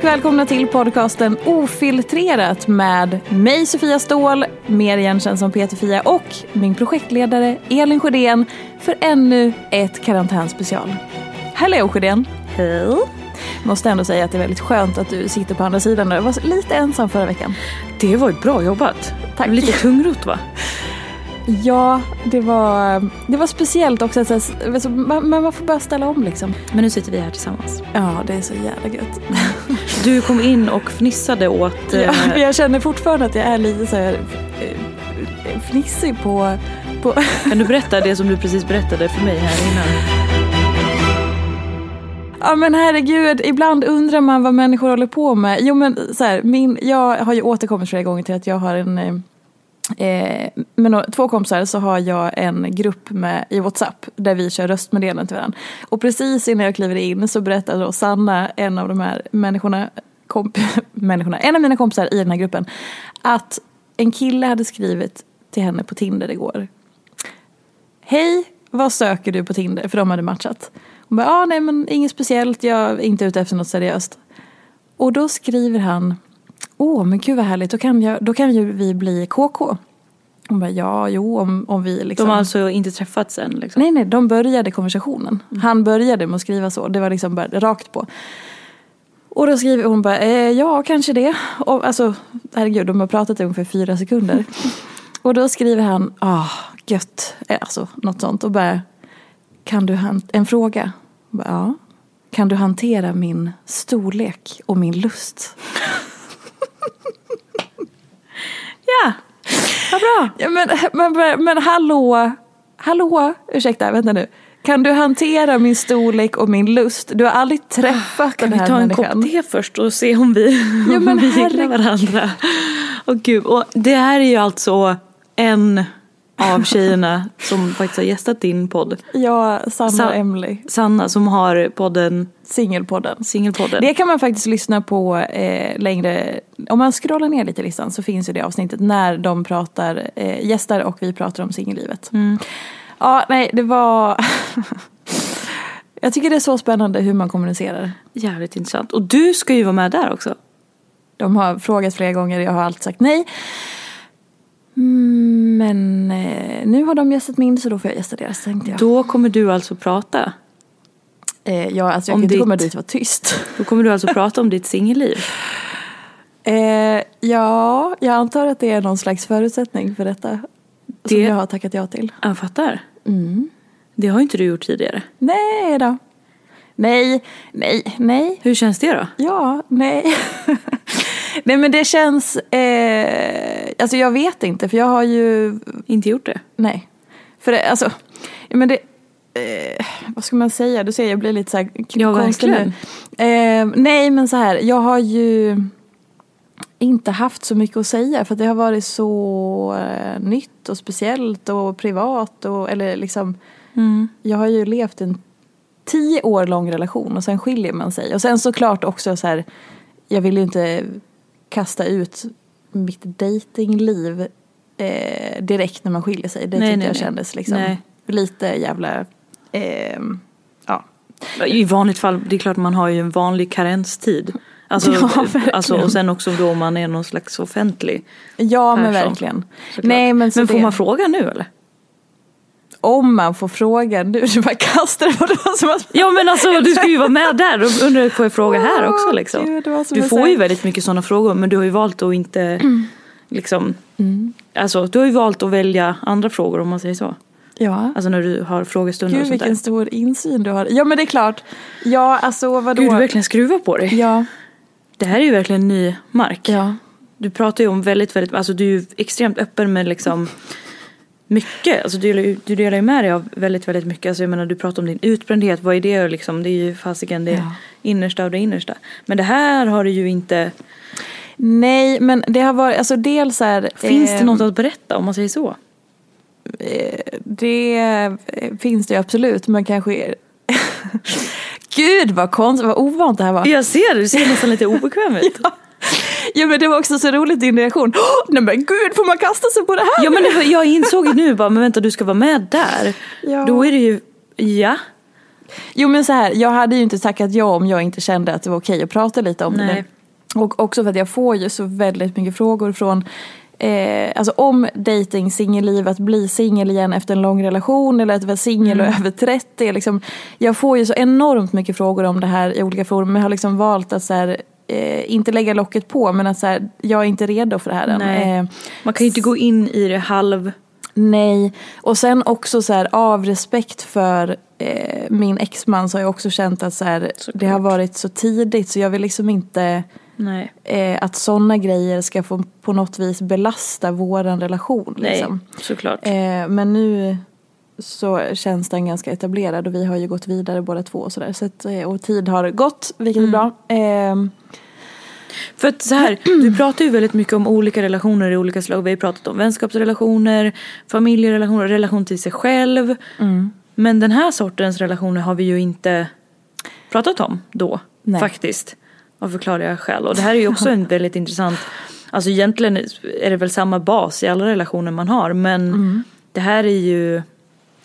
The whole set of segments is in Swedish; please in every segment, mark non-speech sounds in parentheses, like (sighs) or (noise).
Och välkomna till podcasten Ofiltrerat med mig Sofia Ståhl, mer igenkänd som Peter-Fia och min projektledare Elin Sjödén för ännu ett karantänspecial. Hallå Sjödén! Hej! Måste ändå säga att det är väldigt skönt att du sitter på andra sidan. Jag var lite ensam förra veckan. Det var ju bra jobbat. Tack. Lite tungrot va? Ja, det var, det var speciellt också. så- alltså, man, man får bara ställa om liksom. Men nu sitter vi här tillsammans. Ja, det är så jävla gött. (laughs) Du kom in och fnissade åt... Ja, eh, men jag känner fortfarande att jag är lite så här eh, fnissig på... på (laughs) Kan du berätta det som du precis berättade för mig här innan? ja men herregud, ibland undrar man vad människor håller på med. Jo men så här, min, jag har ju återkommit flera gånger till att jag har en eh, med två kompisar så har jag en grupp med, i WhatsApp där vi kör röstmeddelanden till varandra. Och precis innan jag kliver in så berättar då Sanna, en av de här människorna, komp (laughs) människorna, en av mina kompisar i den här gruppen, att en kille hade skrivit till henne på Tinder igår. Hej, vad söker du på Tinder? För de hade matchat. Hon bara, ah, nej men inget speciellt, jag är inte ute efter något seriöst. Och då skriver han, åh men gud vad härligt, då kan, jag, då kan ju vi bli KK. Hon bara, ja, jo om, om vi liksom... De har alltså inte träffats än liksom? Nej, nej, de började konversationen. Han började med att skriva så. Det var liksom bara rakt på. Och då skriver hon bara, eh, ja kanske det. Och, alltså, herregud, de har pratat i ungefär fyra sekunder. (laughs) och då skriver han, ah, gött. Eh, Alltså, något sånt. Och bara, kan du en fråga? Bara, ja. Kan du hantera min storlek och min lust? (laughs) Ja, vad bra. Ja, men, men, men hallå, hallå, ursäkta, vänta nu. Kan du hantera min storlek och min lust? Du har aldrig träffat Kan den vi här ta en människan. kopp te först och se om vi, Ja, om vi gillar varandra? Åh gud, och det här är ju alltså en av tjejerna som faktiskt har gästat din podd. Ja, Sanna Sa- och Emily, Sanna som har podden singelpodden. Singelpodden. Det kan man faktiskt lyssna på eh, längre. Om man scrollar ner lite i listan så finns ju det avsnittet när de pratar, eh, gästar och vi pratar om singellivet. Mm. Ja, nej, det var... (laughs) Jag tycker det är så spännande hur man kommunicerar. Jävligt intressant. Och du ska ju vara med där också. De har frågat flera gånger, jag har alltid sagt nej. Mm, Men eh, nu har de gästat min så då får jag gästa deras tänkte jag. Då kommer du alltså prata. Eh, ja, alltså jag Om kan inte ditt- komma dit och vara tyst. Då kommer du alltså prata om ditt singelliv. (laughs) Eh, ja, jag antar att det är någon slags förutsättning för detta. Som Det- jag har tackat ja till. Jag fattar. Mm. Det har ju inte du gjort tidigare. Nej då. Nej, nej, nej. Hur känns det då? Ja, nej. (laughs) nej men det känns, eh, alltså jag vet inte för jag har ju Inte gjort det? Nej. För det, alltså, men det, eh, vad ska man säga? Du ser jag blir lite så här Ja, konstig nu. Eh, nej men så här, jag har ju inte haft så mycket att säga för att det har varit så eh, nytt och speciellt och privat och eller liksom Mm. jag har ju levt en tio år lång relation och sen skiljer man sig. Och sen såklart också så här, jag vill ju inte kasta ut mitt datingliv eh, direkt när man skiljer sig. Det Nej, tyckte nej, jag nej. kändes liksom Nej. lite jävla, ehm, ja. I vanligt fall, det är klart man har ju en vanlig karenstid. Alltså, (laughs) Ja, alltså, och sen också då man är någon slags offentlig. Ja men Persson, verkligen. såklart. Nej men, Men får det, man fråga nu eller? Om man får frågan, du, du (laughs) bara kastar det på det var som att Ja men alltså du ska ju vara med där, då undrar får jag fråga här också liksom. Gud, det var som Du får ju väldigt mycket sådana frågor men du har ju valt att inte liksom Mm. Alltså du har ju valt att välja andra frågor om man säger så. Ja. Alltså när du har frågestunder Gud och sånt där. vilken stor insyn du har. Ja men det är klart. Ja alltså vadå. Gud du verkligen skruvar på dig. Ja. Det här är ju verkligen ny mark. Ja. Du pratar ju om väldigt, väldigt, alltså du är ju extremt öppen med liksom mycket. Alltså du du delar ju med dig av väldigt, väldigt mycket. Alltså jag menar du pratar om din utbrändhet, vad är det liksom? Det är ju fasiken det Ja. innersta av det innersta. Men det här har du ju inte, Nej men det har varit, alltså dels här. finns det eh, något att berätta om man säger så? Det eh, finns det ju absolut men kanske är... (laughs) Gud vad konstigt, vad ovant det här var. Jag ser det, du ser nästan lite obekväm ut. (laughs) Ja. (laughs) Ja men det var också så roligt din reaktion. Åh, nej men gud får man kasta sig på det här? Ja men det, var- jag insåg ju nu bara, men vänta du ska vara med där. Ja. Då är det ju, ja. Jo men så här, jag hade ju inte tackat ja om jag inte kände att det var okej att prata lite om Nej. det. Och också för att jag får ju så väldigt mycket frågor från Eh, alltså om dating, singelliv, att bli singel igen efter en lång relation eller att vara singel och över 30. Liksom, jag får ju så enormt mycket frågor om det här i olika forum men jag har liksom valt att så här, eh, inte lägga locket på men att så här, jag är inte redo för det här än. Nej. Eh, Man kan ju inte gå in i det halv... Nej, och sen också så här av respekt för eh, min exman så har jag också känt att så här, det har varit så tidigt så jag vill liksom inte Nej. eh, att sådana grejer ska få på något vis belasta våran relation. Nej, Liksom. såklart. Eh, men nu så känns den ganska etablerad och vi har ju gått vidare båda två och sådär. Så att, eh, och tid har gått, vilket är bra. Eh, För att så här, (clears throat) du pratar ju väldigt mycket om olika relationer i olika slag. Vi har pratat om vänskapsrelationer, familjerelationer, relation till sig själv. Mm. Men den här sortens relationer har vi ju inte pratat om då. Nej. Faktiskt. Av förklarliga skäl. Och det här är ju också en (laughs) väldigt intressant, alltså egentligen är det väl samma bas i alla relationer man har. Men Mm. det här är ju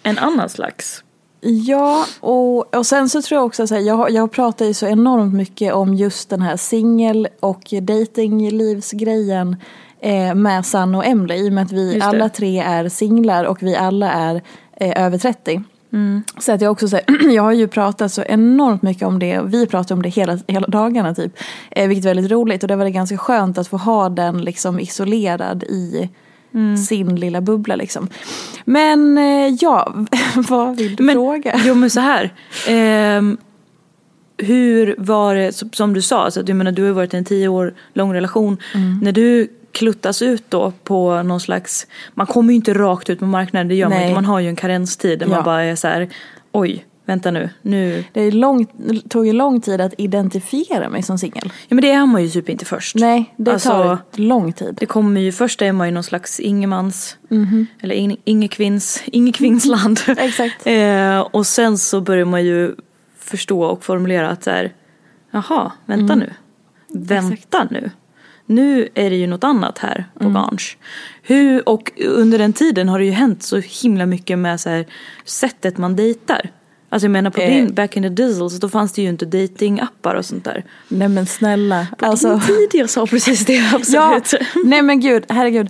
en annan slags. Ja, och, och sen så tror jag också så här, jag, jag pratar ju så enormt mycket om just den här singel och datinglivsgrejen eh, med Sanna och Emily i och med att vi alla tre är singlar och vi alla är eh, över 30. Mm. Så att jag också så här, (clears throat) jag har ju pratat så enormt mycket om det och vi pratar om det hela, hela dagarna typ. Eh, vilket är väldigt roligt och det var det ganska skönt att få ha den liksom isolerad i Mm. sin lilla bubbla liksom. Men eh, ja, (laughs) vad vill du Men- fråga? Jo men så här. ehm, hur var det, som- du sa, så att, jag menar, du har varit i en tio år lång relation. Mm. När du kluttas ut då på någon slags, man kommer ju inte rakt ut på marknaden, det gör man Nej. inte. Man har ju en karenstid där Ja. man bara är så här, oj, vänta nu, nu. Det lång, tog ju lång tid att identifiera mig som singel. Ja men det är man ju typ inte först. Nej, det Alltså, tar lång tid. Det kommer ju, först är man ju någon slags ingemans, Mhm. eller in, ingekvinns, ingekvinnsland. (laughs) Exakt. (laughs) eh, och sen så börjar man ju förstå och formulera att så här, jaha, vänta Mm. nu. Vänta nu. Nu är det ju något annat här Mm. på Garns. Hur, och under den tiden har det ju hänt så himla mycket med så här, sättet man dejtar. Alltså jag menar på Eh. din back in the diesels då fanns det ju inte datingappar och sånt där. Nej men snälla. På Alltså, din tid jag sa precis det, (laughs) ja, absolut. nej men gud, herregud.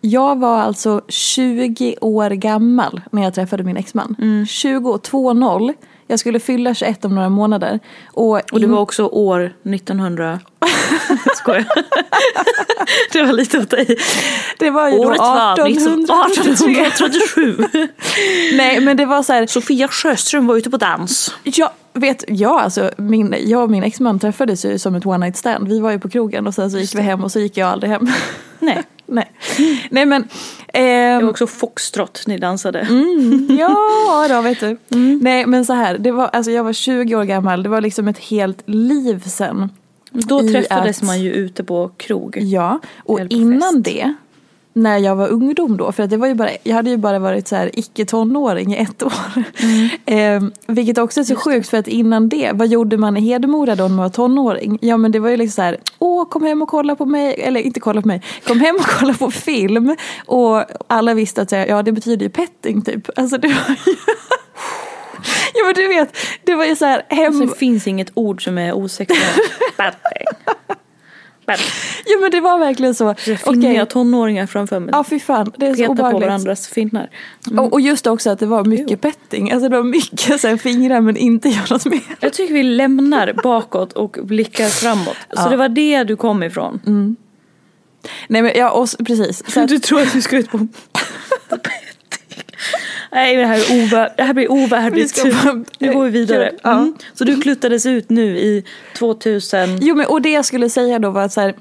Jag var alltså 20 år gammal när jag träffade min exman. Mm. 20, 2-0. Jag skulle fylla 21 om några månader. Och, Och det var också år 1900. (laughs) Skojar. (laughs) det var lite åt dig. det var ju då Året var 1833. 1837. Nej men det var så här, Sofia Sjöström var ute på dans. Jag vet, ja alltså min, jag och min exman träffades ju som ett one night stand. Vi var ju på krogen och sen så gick vi hem och så gick jag aldrig hem. (laughs) Nej. Nej. Nej men. Det ehm, var också foxtrot ni dansade. Ja, då vet du. Nej, men så här. Det var, alltså, jag var 20 år gammal. Det var liksom ett helt liv sen. Då träffades att- man ju ute på krog. Ja, och innan det. När jag var ungdom då, för att det var ju bara, jag hade ju bara varit så här icke-tonåring i ett år. (laughs) Eh, vilket också är så sjukt för att innan det, vad gjorde man i Hedemora då när man var tonåring? Ja men det var ju liksom så här, åh kom hem och kolla på mig, eller inte kolla på mig, kom hem och kolla på film. Och alla visste att ja det betyder ju petting typ. Alltså det var ju, (laughs) (laughs) ja men du vet, det var ju så här hem... Alltså, det finns inget ord som är osexuellt. (laughs) Ja men det var verkligen så. Finniga tonåringar framför mig. Ja fy fan, det är så Peta på obehagligt. varandras finnar. Och, och just också att det var mycket petting. Alltså det var mycket så här, fingrar men inte (laughs) göra något mer. Jag tycker vi lämnar bakåt och blickar framåt. Så det var det du kom ifrån. Nej men ja, och, precis. Så att, Du tror att vi ska ut på... Nej det här, är ovär... det här blir Vi ovärdigt. ska bara- Nu går vi vidare. Mm. Så du kluttades ut nu i 2000... jo men och det jag skulle säga då var att så här,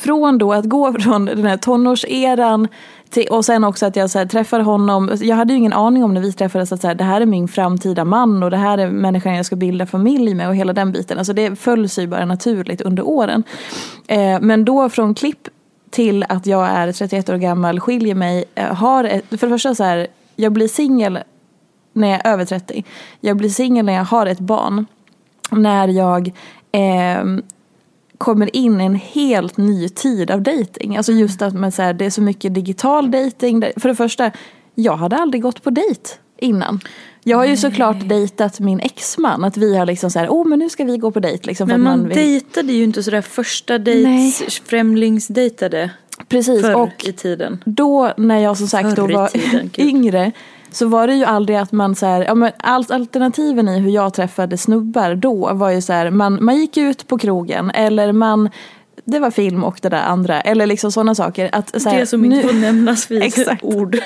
från då att gå från den här tonårseran till, och sen också att jag så här, träffade honom. Jag hade ju ingen aning om när vi träffades att så här, det här är min framtida man och det här är människan jag ska bilda familj med och hela den biten. Alltså det föll sig bara naturligt under åren. Eh, men då från klipp till att jag är 31 år gammal, skiljer mig, eh, har ett, för det första så här, jag blir singel när jag är över 30. Jag blir singel när jag har ett barn. När jag eh, kommer in i en helt ny tid av dating. Alltså just att man, så här, det är så mycket digital dating. För det första, jag hade aldrig gått på dejt innan. Jag har ju såklart dejtat min exman. Att vi har liksom så här, oh men nu ska vi gå på dejt. Liksom, Men att man vill- dejtade ju inte sådär första dejts, främlingsdejtade Precis, förr och i tiden. då när jag som sagt då Förr i var tiden, (laughs) yngre så var det ju aldrig att man så här, ja men allt alternativen i hur jag träffade snubbar då var ju så här, man, man gick ut på krogen eller man det var film och det där andra. Eller liksom sådana saker. Att, så här, det som inte nu- får nämnas vid (laughs) Exakt. ord.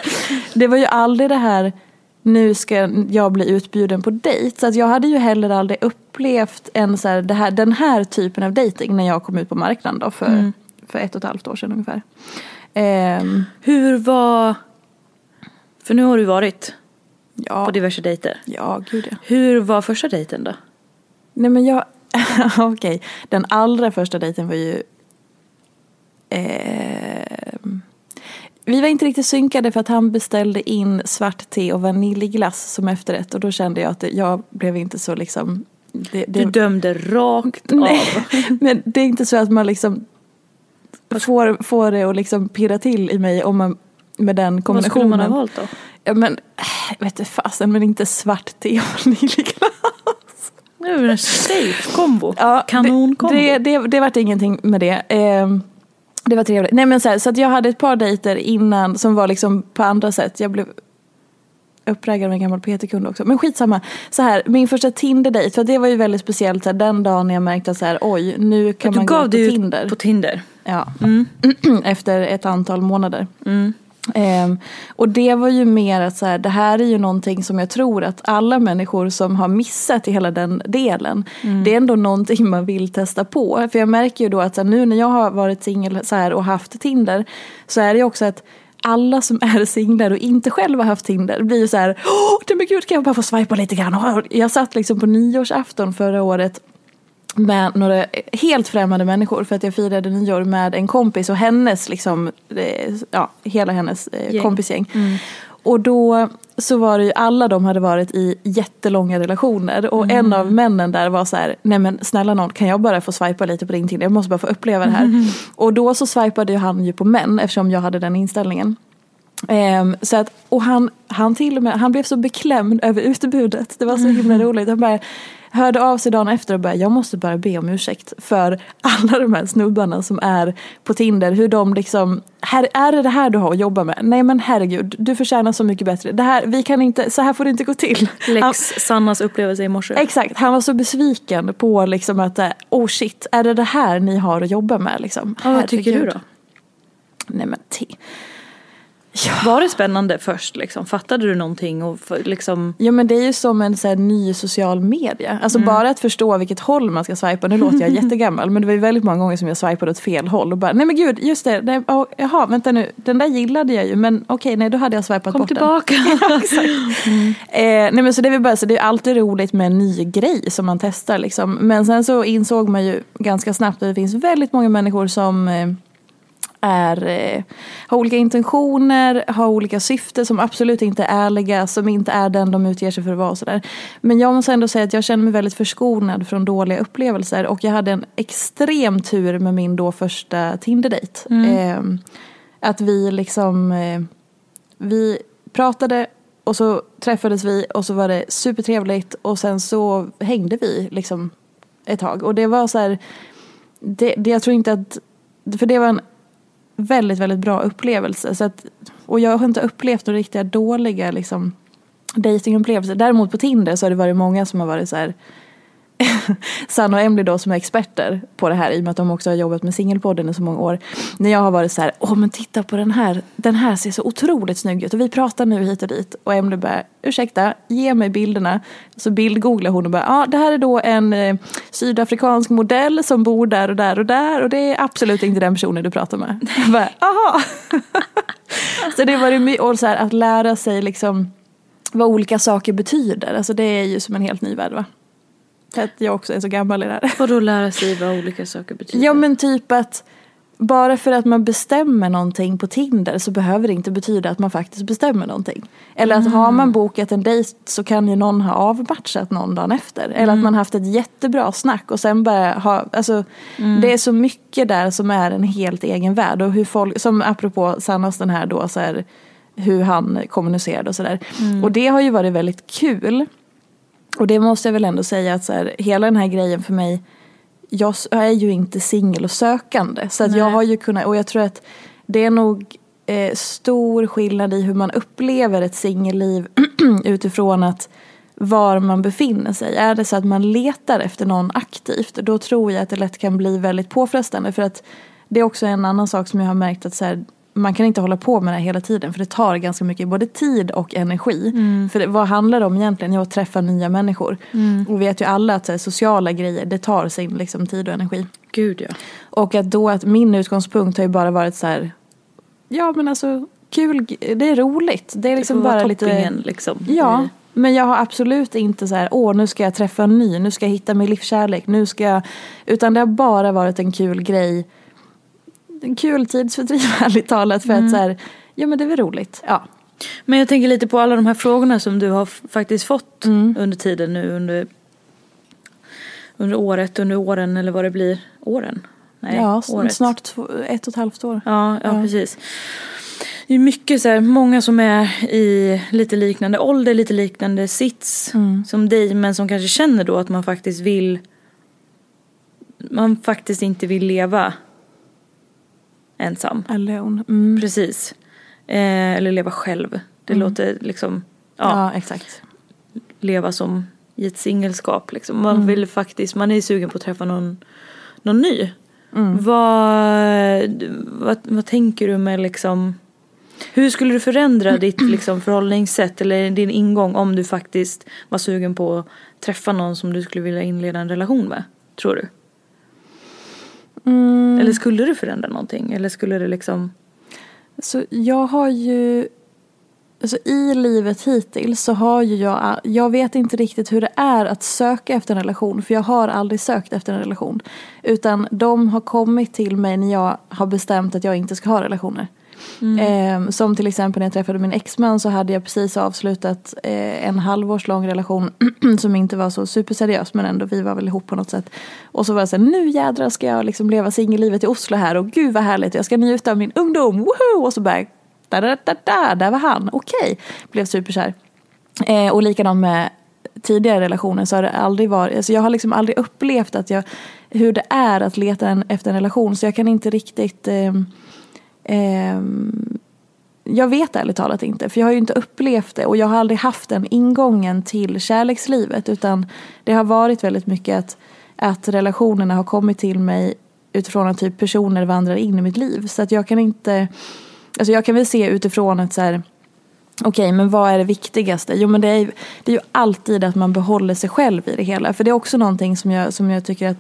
Det var ju aldrig det här nu ska jag bli utbjuden på dejt. Så att jag hade ju heller aldrig upplevt en så här, här, den här typen av dating när jag kom ut på marknaden då för, Mm. för ett och ett halvt år sedan ungefär. Ehm, Hur var... För nu har du varit ja, på diverse dejter. ja, gud ja. Hur var första dejten då? Nej men jag, (laughs) okej. Den allra första dejten var ju ehm, vi var inte riktigt synkade för att han beställde in svart te och vaniljglass som efterrätt och då kände jag att jag blev inte så liksom det, det, Du dömde rakt (laughs) Nej, av. (laughs) men det är inte så att man liksom får, får det att liksom pirra till i mig om man med den Vad skulle kombinationen. man ha valt då? Ja men, äh, vet du fasen, men inte svart te och (laughs) vaniljglass. Det är en safe kombo. Ja, Kanonkombo. Det, det, det, det vart ingenting med det. Ehm, det var trevligt. Nej men så, här, så att jag hade ett par dejter innan som var liksom på andra sätt. Jag blev uppraggad med en gammal PT-kund också. Men skitsamma. Så här, min första Tinder-dejt, för det var ju väldigt speciellt så här, den dagen jag märkte så här, oj, nu kan du man gå gav på dig Tinder. ut på Tinder. Ja. (clears throat) Efter ett antal månader. Ehm, och det var ju mer att så här, det här är ju någonting som jag tror att alla människor som har missat i hela den delen. Det är ändå någonting man vill testa på. För jag märker ju då att här, nu när jag har varit singel och haft Tinder. Så är det ju också att alla som är singlar och inte själva haft Tinder blir ju så här, åh men gud kan jag bara få swipa lite grann. Jag satt liksom på nyårsafton förra året med några helt främmande människor för att jag firade nyår med en kompis och hennes liksom, eh, ja, hela hennes eh, Gäng. kompisgäng. Och då så var det ju, alla de hade varit i jättelånga relationer och en av männen där var så här, nej men snälla någon kan jag bara få swipa lite på din Tinder, jag måste bara få uppleva det här. Och då så swipade ju han ju på män eftersom jag hade den inställningen. Ehm, så att, och han, han till och med, han blev så beklämd över utbudet. Det var så himla roligt. Han bara hörde av sig dagen efter och bara, jag måste bara be om ursäkt för alla de här snubbarna som är på Tinder. Hur de liksom, här, är det det här du har att jobba med? Nej men herregud, du förtjänar så mycket bättre. Det här, vi kan inte, så här får det inte gå till. Han, Lex Sannas upplevelse i morse. exakt, han var så besviken på liksom att, eh, oh shit, är det det här ni har att jobba med liksom? ja, vad tycker du då? Nej men te. Var det spännande först liksom? Fattade du någonting och liksom? Ja men det är ju som en så här, ny social media. Alltså bara att förstå vilket håll man ska swipa. Nu låter jag (laughs) jättegammal men det var ju väldigt många gånger som jag swipade åt fel håll. Och bara, nej men gud, just det. Nej, oh, jaha, vänta nu. Den där gillade jag ju men okej, nej då hade jag swipat Kom bort tillbaka. (laughs) den. Exakt. Eh, nej men så det är bara det är alltid roligt med en ny grej som man testar liksom. Men sen så insåg man ju ganska snabbt att det finns väldigt många människor som eh, är, eh, har olika intentioner, har olika syften som absolut inte är ärliga, som inte är den de utger sig för att vara och sådär. Men jag måste ändå säga att jag känner mig väldigt förskonad från dåliga upplevelser och jag hade en extrem tur med min då första Tinder-dejt. Eh, att vi liksom, eh, vi pratade och så träffades vi och så var det supertrevligt och sen så hängde vi liksom ett tag. Och det var så här, det, det, jag tror inte att, för det var en väldigt, väldigt bra upplevelse. Så att, och jag har inte upplevt några riktiga dåliga liksom, dejtingupplevelser. Däremot på Tinder så har det varit många som har varit så här (laughs) Sanna och Emily då som är experter på det här i och med att de också har jobbat med singelpodden i så många år. När jag har varit så här, åh men titta på den här, den här ser så otroligt snygg ut och vi pratar nu hit och dit. Och Emily bara, ursäkta, ge mig bilderna. Så bildgooglar hon och bara, ja det här är då en eh, sydafrikansk modell som bor där och där och där och det är absolut inte den personen du pratar med. (laughs) Jag bara, aha. (laughs) så det var det och så här, att lära sig liksom vad olika saker betyder. Alltså det är ju som en helt ny värld va. För att jag också är så gammal i det här. Vadå lära sig vad olika saker betyder? Ja men typ att bara för att man bestämmer någonting på Tinder så behöver det inte betyda att man faktiskt bestämmer någonting. Eller att har man bokat en dejt så kan ju någon ha avmatchat någon dagen efter. Eller att man haft ett jättebra snack och sen bara ha, alltså det är så mycket där som är en helt egen värld. Och hur folk, som apropå Sannas den här då så här, hur han kommunicerade och sådär. Och det har ju varit väldigt kul. Och det måste jag väl ändå säga att så här, hela den här grejen för mig jag är ju inte singel och sökande. Så att jag har ju kunnat, och jag tror att det är nog eh, stor skillnad i hur man upplever ett singelliv (clears throat) utifrån att var man befinner sig. Är det så att man letar efter någon aktivt då tror jag att det lätt kan bli väldigt påfrestande. För att det är också en annan sak som jag har märkt att så här, man kan inte hålla på med det här hela tiden för det tar ganska mycket både tid och energi. För det, vad handlar det om egentligen? Jo, att träffa nya människor. Och vi vet ju alla att här, sociala grejer det tar sin liksom, tid och energi. Gud ja. Och att då att min utgångspunkt har ju bara varit så här, ja men alltså kul, det är roligt. Det är Det liksom vara bara lite... liksom. Ja, i- men jag har absolut inte så här, åh nu ska jag träffa en ny, nu ska jag hitta min livskärlek, nu ska jag... Utan det har bara varit en kul grej, en kul tidsfördriv (laughs) ärligt talat för att så här, ja men det är väl roligt. Ja. Men jag tänker lite på alla de här frågorna som du har faktiskt fått Mm. under tiden nu under, under året, under åren eller vad det blir. Åren? Nej, ja, året. snart två, ett och ett halvt år. Ja, ja, Ja. precis. Det är mycket så här, många som är i lite liknande ålder, lite liknande sits Mm. som dig men som kanske känner då att man faktiskt vill man faktiskt inte vill leva ensam. Alone. Mm. Precis. Eh, eller leva själv. Det låter liksom, ja, Ja. exakt. leva som i ett singelskap liksom. Man vill faktiskt, man är sugen på att träffa någon, någon ny. Vad, vad, vad tänker du med liksom, hur skulle du förändra ditt liksom förhållningssätt eller din ingång om du faktiskt var sugen på att träffa någon som du skulle vilja inleda en relation med? Tror du? Eller skulle du förändra någonting? Eller skulle det liksom Så jag har ju, alltså i livet hittills så har ju jag, jag vet inte riktigt hur det är att söka efter en relation för jag har aldrig sökt efter en relation. Utan de har kommit till mig när jag har bestämt att jag inte ska ha relationer. Eh, som till exempel när jag träffade min exman så hade jag precis avslutat eh, en halvårslång relation (clears throat) som inte var så superseriös men ändå vi var väl ihop på något sätt. Och så var jag såhär, nu jädrar ska jag liksom leva singellivet i Oslo här och gud vad härligt, jag ska njuta av min ungdom, woho! Och så bara, da, da, da, da, där var han, okej. Blev superkär. Eh, och likadant med tidigare relationer så har det aldrig varit, alltså jag har liksom aldrig upplevt att jag, hur det är att leta en, efter en relation så jag kan inte riktigt eh, Eh, jag vet ärligt talat inte, för jag har ju inte upplevt det och jag har aldrig haft den ingången till kärlekslivet utan det har varit väldigt mycket att, att relationerna har kommit till mig utifrån att typ personer vandrar in i mitt liv. Så att jag kan inte alltså jag kan väl se utifrån att så här, Okej, men vad är det viktigaste? Jo, men det är, det är ju alltid att man behåller sig själv i det hela. För det är också någonting som jag, som jag tycker att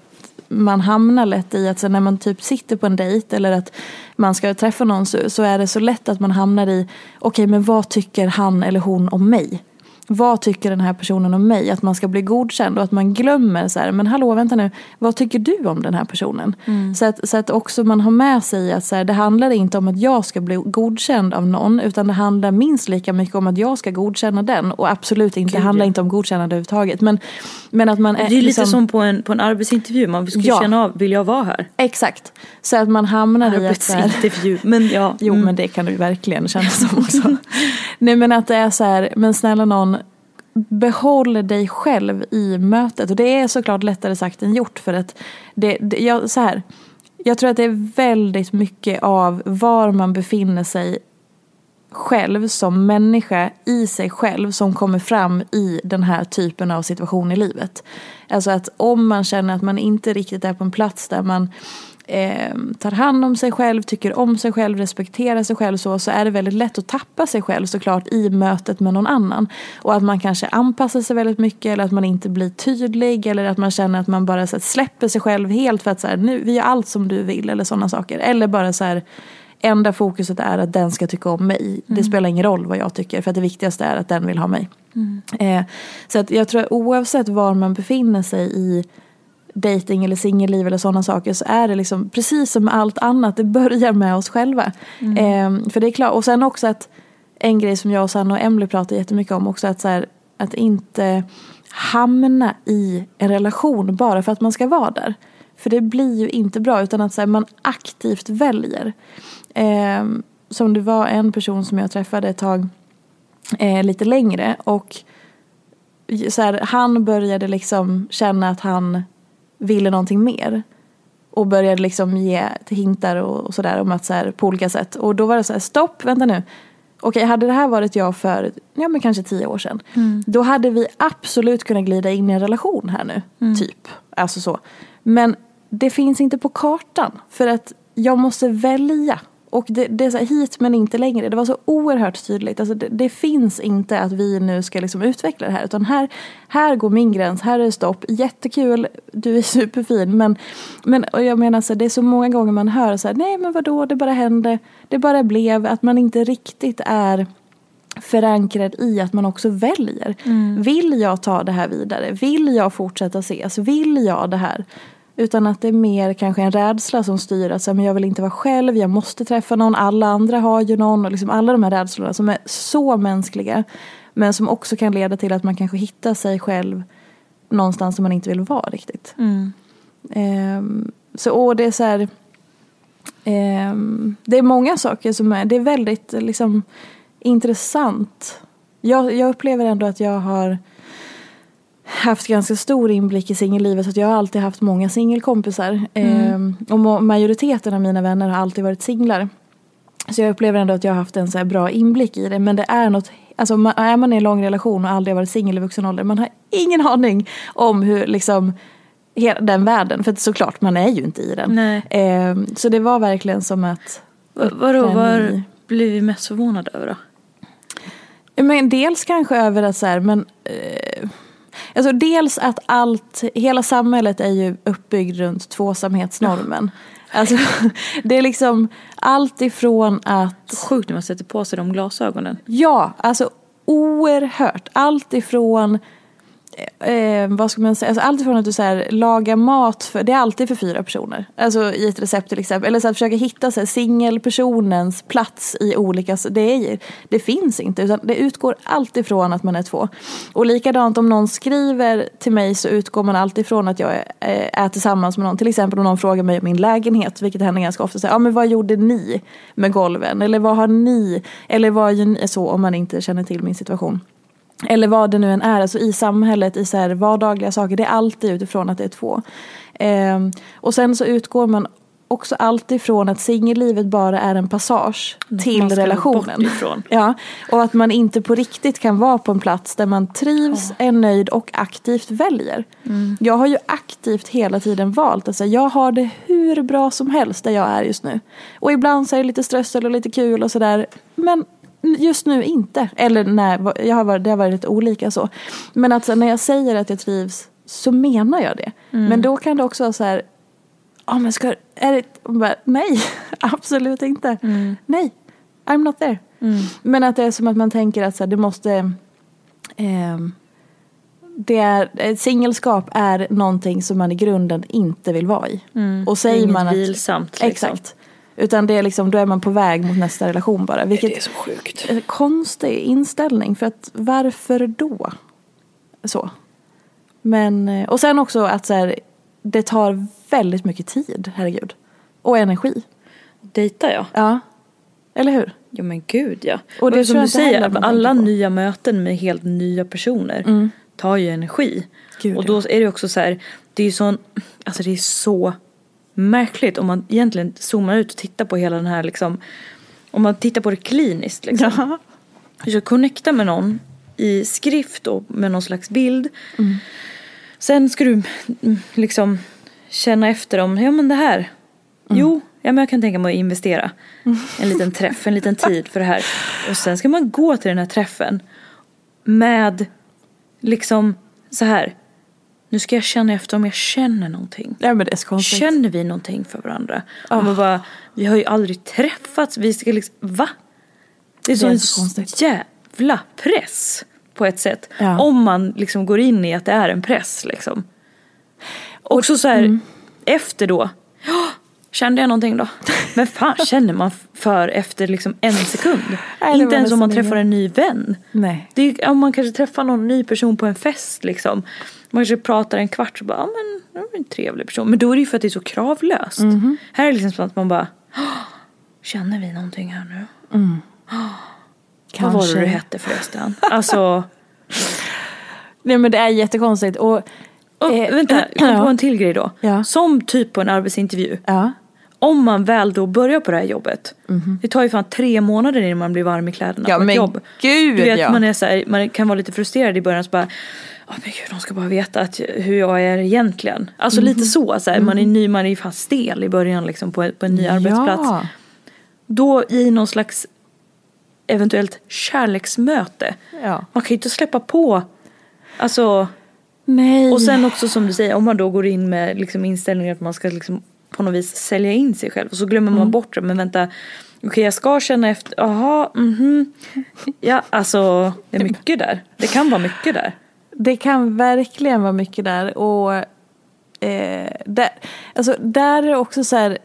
man hamnar lätt i. Att så när man typ sitter på en dejt eller att man ska träffa någon så, så är det så lätt att man hamnar i, okej, men vad tycker han eller hon om mig? Vad tycker den här personen om mig? Att man ska bli godkänd och att man glömmer så här, men hallå vänta nu, vad tycker du om den här personen? Mm. Så, att, så att också man har med sig att så här, det handlar inte om att jag ska bli godkänd av någon utan det handlar minst lika mycket om att jag ska godkänna den och absolut inte, det handlar inte om godkännande överhuvudtaget. Men, men att man är, det är lite liksom, som på en, på en arbetsintervju, man ska ja, känna av, vill jag vara här? Exakt, så att man hamnar i att... Arbetsintervju, men ja. (laughs) Jo mm. men det kan du verkligen känna som också. (laughs) Nej men att det är så här, men snälla någon behåll dig själv i mötet. Och det är såklart lättare sagt än gjort för att det, det jag, så här, jag tror att det är väldigt mycket av var man befinner sig själv som människa i sig själv som kommer fram i den här typen av situation i livet. Alltså att om man känner att man inte riktigt är på en plats där man eh, tar hand om sig själv, tycker om sig själv, respekterar sig själv så, så är det väldigt lätt att tappa sig själv såklart i mötet med någon annan. Och att man kanske anpassar sig väldigt mycket eller att man inte blir tydlig eller att man känner att man bara så här, släpper sig själv helt för att så här, nu, vi gör allt som du vill eller sådana saker. Eller bara så här enda fokuset är att den ska tycka om mig. Mm. Det spelar ingen roll vad jag tycker för att det viktigaste är att den vill ha mig. Mm. Eh, så att jag tror oavsett var man befinner sig i dating eller singelliv eller sådana saker så är det liksom precis som med allt annat, det börjar med oss själva. Mm. Eh, för det är klart, och sen också att en grej som jag och Sanna och Emily pratar jättemycket om också att så här, att inte hamna i en relation bara för att man ska vara där. För det blir ju inte bra utan att så här, man aktivt väljer. Eh, som det var en person som jag träffade ett tag eh, lite längre och så här, han började liksom känna att han ville någonting mer. Och började liksom ge hintar och, och sådär om att så här, på olika sätt. Och då var det så här, stopp, vänta nu. Okej, hade det här varit jag för ja, men kanske tio år sedan. Mm. Då hade vi absolut kunnat glida in i en relation här nu. Mm. Typ. Alltså så. Men det finns inte på kartan. För att jag måste välja och det, det, är så här, hit men inte längre. Det var så oerhört tydligt. Alltså det, det, finns inte att vi nu ska liksom utveckla det här. Utan här, här går min gräns, här är det stopp. Jättekul, du är (laughs) superfin. Men, men och jag menar så här, det är så många gånger man hör så här, nej men vadå, det bara hände. Det bara blev att man inte riktigt är förankrad i att man också väljer. Mm. Vill jag ta det här vidare? Vill jag fortsätta ses? Vill jag det här? Utan att det är mer kanske en rädsla som styr att så men jag vill inte vara själv, jag måste träffa någon, alla andra har ju någon. Och liksom alla de här rädslorna som är så mänskliga. Men som också kan leda till att man kanske hittar sig själv någonstans som man inte vill vara riktigt. Mm. Um, så och det är så här, um, det är många saker som är, det är väldigt liksom intressant. Jag, jag upplever ändå att jag har haft ganska stor inblick i singellivet så jag har alltid haft många singelkompisar. Mm. Eh, och majoriteten av mina vänner har alltid varit singlar. Så jag upplever ändå att jag har haft en så bra inblick i det. Men det är något, alltså är man i en lång relation och aldrig varit singel i vuxen ålder, man har ingen aning om hur liksom hela den världen, för såklart man är ju inte i den. Eh, så det var verkligen som att... Vadå, vad blir vi mest förvånade över då? Men dels kanske över att så här, men eh, Alltså dels att allt, hela samhället är ju uppbyggd runt tvåsamhetsnormen. Ja. Alltså, det är liksom allt ifrån att... Sjukt när man sätter på sig de glasögonen. Ja, alltså oerhört. Allt ifrån Eh, eh, vad ska man säga, alltså allt från att du så här, lagar mat, för, det är alltid för fyra personer. Alltså i ett recept till exempel. Eller så att försöka hitta så här, singelpersonens plats i olika, det, är, det finns inte. Utan det utgår alltid ifrån att man är två. Och likadant om någon skriver till mig så utgår man alltid ifrån att jag är, eh, är tillsammans med någon. Till exempel om någon frågar mig om min lägenhet, vilket händer ganska ofta. Så här, ja men vad gjorde ni med golven? Eller vad har ni? Eller vad gör ni? Så om man inte känner till min situation. Eller vad det nu än är, alltså i samhället, i så här vardagliga saker. Det är alltid utifrån att det är två. Eh, och sen så utgår man också alltid från att singellivet bara är en passage till man ska relationen. Ja, och att man inte på riktigt kan vara på en plats där man trivs, är nöjd och aktivt väljer. Mm. Jag har ju aktivt hela tiden valt att säga, jag har det hur bra som helst där jag är just nu. Och ibland så är det lite strössel och lite kul och sådär. Men just nu inte. Eller nej, jag har varit, det har varit lite olika så. Men att när jag säger att jag trivs så menar jag det. Mm. Men då kan det också vara så här, ja men ska, är det, bara, nej, (laughs) absolut inte. Mm. Nej, I'm not there. Men att det är som att man tänker att så här, det måste, ehm, det är, singelskap är någonting som man i grunden inte vill vara i. Och säger man att, vilsamt, liksom. Exakt. Utan det är liksom, då är man på väg mot nästa relation bara. Vilket Det är så sjukt. en konstig inställning. För att varför då? Så. Men, eh, och sen också att så här, det tar väldigt mycket tid, herregud. Och energi. Dejtar jag? Ja. Eller hur? Ja men gud ja. Och Och det tror som du säger, alla nya möten med helt nya personer tar ju energi. Gud, och ja. då är det också så här, det är ju sån, alltså det är så märkligt om man egentligen zoomar ut och tittar på hela den här liksom, om man tittar på det kliniskt liksom. Ja. Du ska connecta med någon i skrift och med någon slags bild. Sen ska du mm, liksom känna efter om, ja men det här. Jo, ja, men jag kan tänka mig att investera en liten träff, en liten tid för det här. Och sen ska man gå till den här träffen med liksom så här. Nu ska jag känna efter om jag känner någonting. ja, men det är så konstigt. Känner vi någonting för varandra? Och man bara, vi har ju aldrig träffats. Vi ska liksom, va? Det är, så är en så konstigt. jävla press på ett sätt. Ja. Om man liksom går in i att det är en press liksom. Och så så här, Mm. efter då. "Ja, Kände jag någonting då? Men fan känner man för efter liksom en sekund? Nej, Inte ens om man träffar en ny vän. Nej. Det är, om man kanske träffar någon ny person på en fest liksom. Man kanske pratar en kvart och bara, ja men det var en trevlig person. Men då är det ju för att det är så kravlöst. Mhm. Här är det liksom som att man bara, "Åh, känner vi någonting här nu? Vad var det du hette förresten? Alltså, (laughs) Nej men det är jättekonstigt. Och, och, Eh, vänta, kom ja. på (clears throat) en till grej då. Ja. Som typ på en arbetsintervju. ja. Om man väl då börjar på det här jobbet. Det tar ju fan tre månader innan man blir varm i kläderna Mhm. Ja, på ett men jobb. gud, du vet, ja. man, är så här, man kan vara lite frustrerad i början så bara Åh men gud, de ska bara veta att, hur jag är egentligen. Alltså Mhm. lite så, så här, man är ny, man är fan stel i början liksom på, på en ny arbetsplats. Ja. Då i någon slags eventuellt kärleksmöte. Ja. Man kan ju inte släppa på, alltså Nej. och sen också som du säger, om man då går in med liksom inställningen att man ska liksom på något vis sälja in sig själv. Och så glömmer Mm. man bort det. Men vänta, okej jag ska känna efter, jaha, mhm. Ja, alltså det är mycket där. Det kan vara mycket där. Det kan verkligen vara mycket där. Och eh, där, alltså, där är det också så här.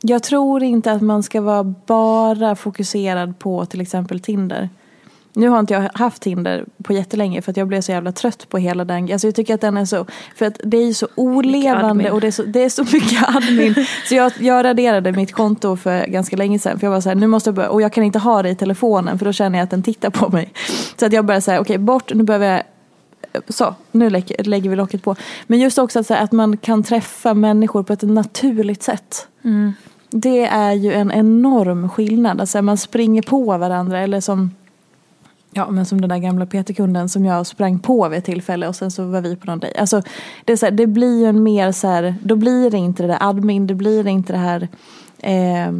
Jag tror inte att man ska vara bara fokuserad på till exempel Tinder. Nu har inte jag haft Tinder på jättelänge för att jag blev så jävla trött på hela den. Alltså jag tycker att den är så, för att det är ju så olevande och det är så, det är så mycket (laughs) admin. Så jag, jag raderade mitt konto för ganska länge sedan för jag var så här, nu måste jag börja, och jag kan inte ha det i telefonen för då känner jag att den tittar på mig. Så att jag började säga, okej bort, nu behöver jag så, nu lägger, vi locket på. Men just också att, här, att man kan träffa människor på ett naturligt sätt. Det är ju en enorm skillnad. Alltså man springer på varandra eller som Ja men som den där gamla PT-kunden som jag sprang på vid ett tillfälle och sen så var vi på någon dejt. Alltså det, är så här, det blir ju en mer så här, då blir det inte det där admin, det blir inte det här eh,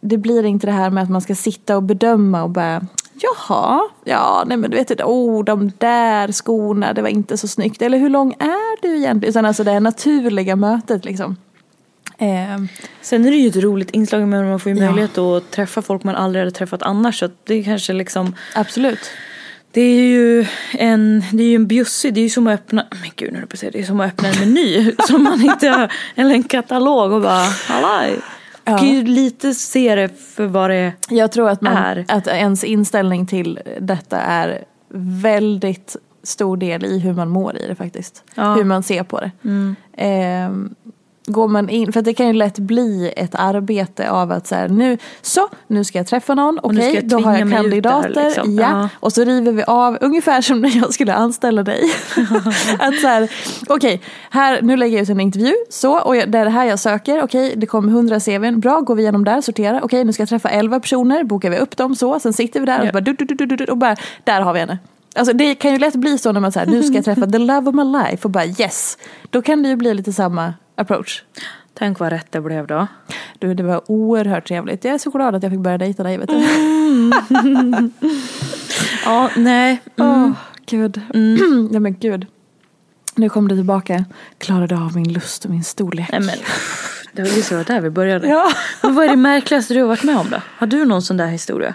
det blir inte det här med att man ska sitta och bedöma och bara Jaha, ja nej men du vet, oh de där skorna, det var inte så snyggt. Eller hur lång är du egentligen? Utan alltså det här naturliga mötet liksom. Ehm, Sen är det ju ett roligt inslag med man får ju Ja. möjlighet att träffa folk man aldrig hade träffat annars. Så det är kanske liksom absolut. Det är ju en, det är ju en bjussig, det är ju som att öppna, men gud nu på säga, det är som att öppna en meny (laughs) som man inte har, eller en katalog och bara hallaj. Ja. Kan ju lite se det för vad det är. Jag tror att, man, är. att ens inställning till detta är väldigt stor del i hur man mår i det faktiskt. Ja. Hur man ser på det. Mm. Ehm, går man in, för det kan ju lätt bli ett arbete av att så här, nu, så, nu ska jag träffa någon, okej, jag då har jag kandidater, liksom. ja, Ja. och så river vi av, ungefär som när jag skulle anställa dig. (laughs) att så här, okej, här, nu lägger jag ut en intervju, så, och jag, det är det här jag söker, okej, det kommer 100 CVn, bra, går vi igenom där, sortera, okej, nu ska jag träffa 11 personer, bokar vi upp dem så, sen sitter vi där och Ja. bara, du, du, du, du, du, och bara, där har vi henne. Alltså det kan ju lätt bli så när man säger nu ska jag träffa the love of my life och bara yes. Då kan det ju bli lite samma approach. Tänk vad rätt det blev då. Du, det var oerhört trevligt. Jag är så glad att jag fick börja dejta dig. Vet du. (laughs) Ja, nej. Åh, gud. (clears throat) Nej men gud. Nu kom du tillbaka. Klarade av min lust och min storlek. Nej men, det var ju så där vi började. (laughs) Ja. Men vad är det märkligaste du har varit med om då? Har du någon sån där historia?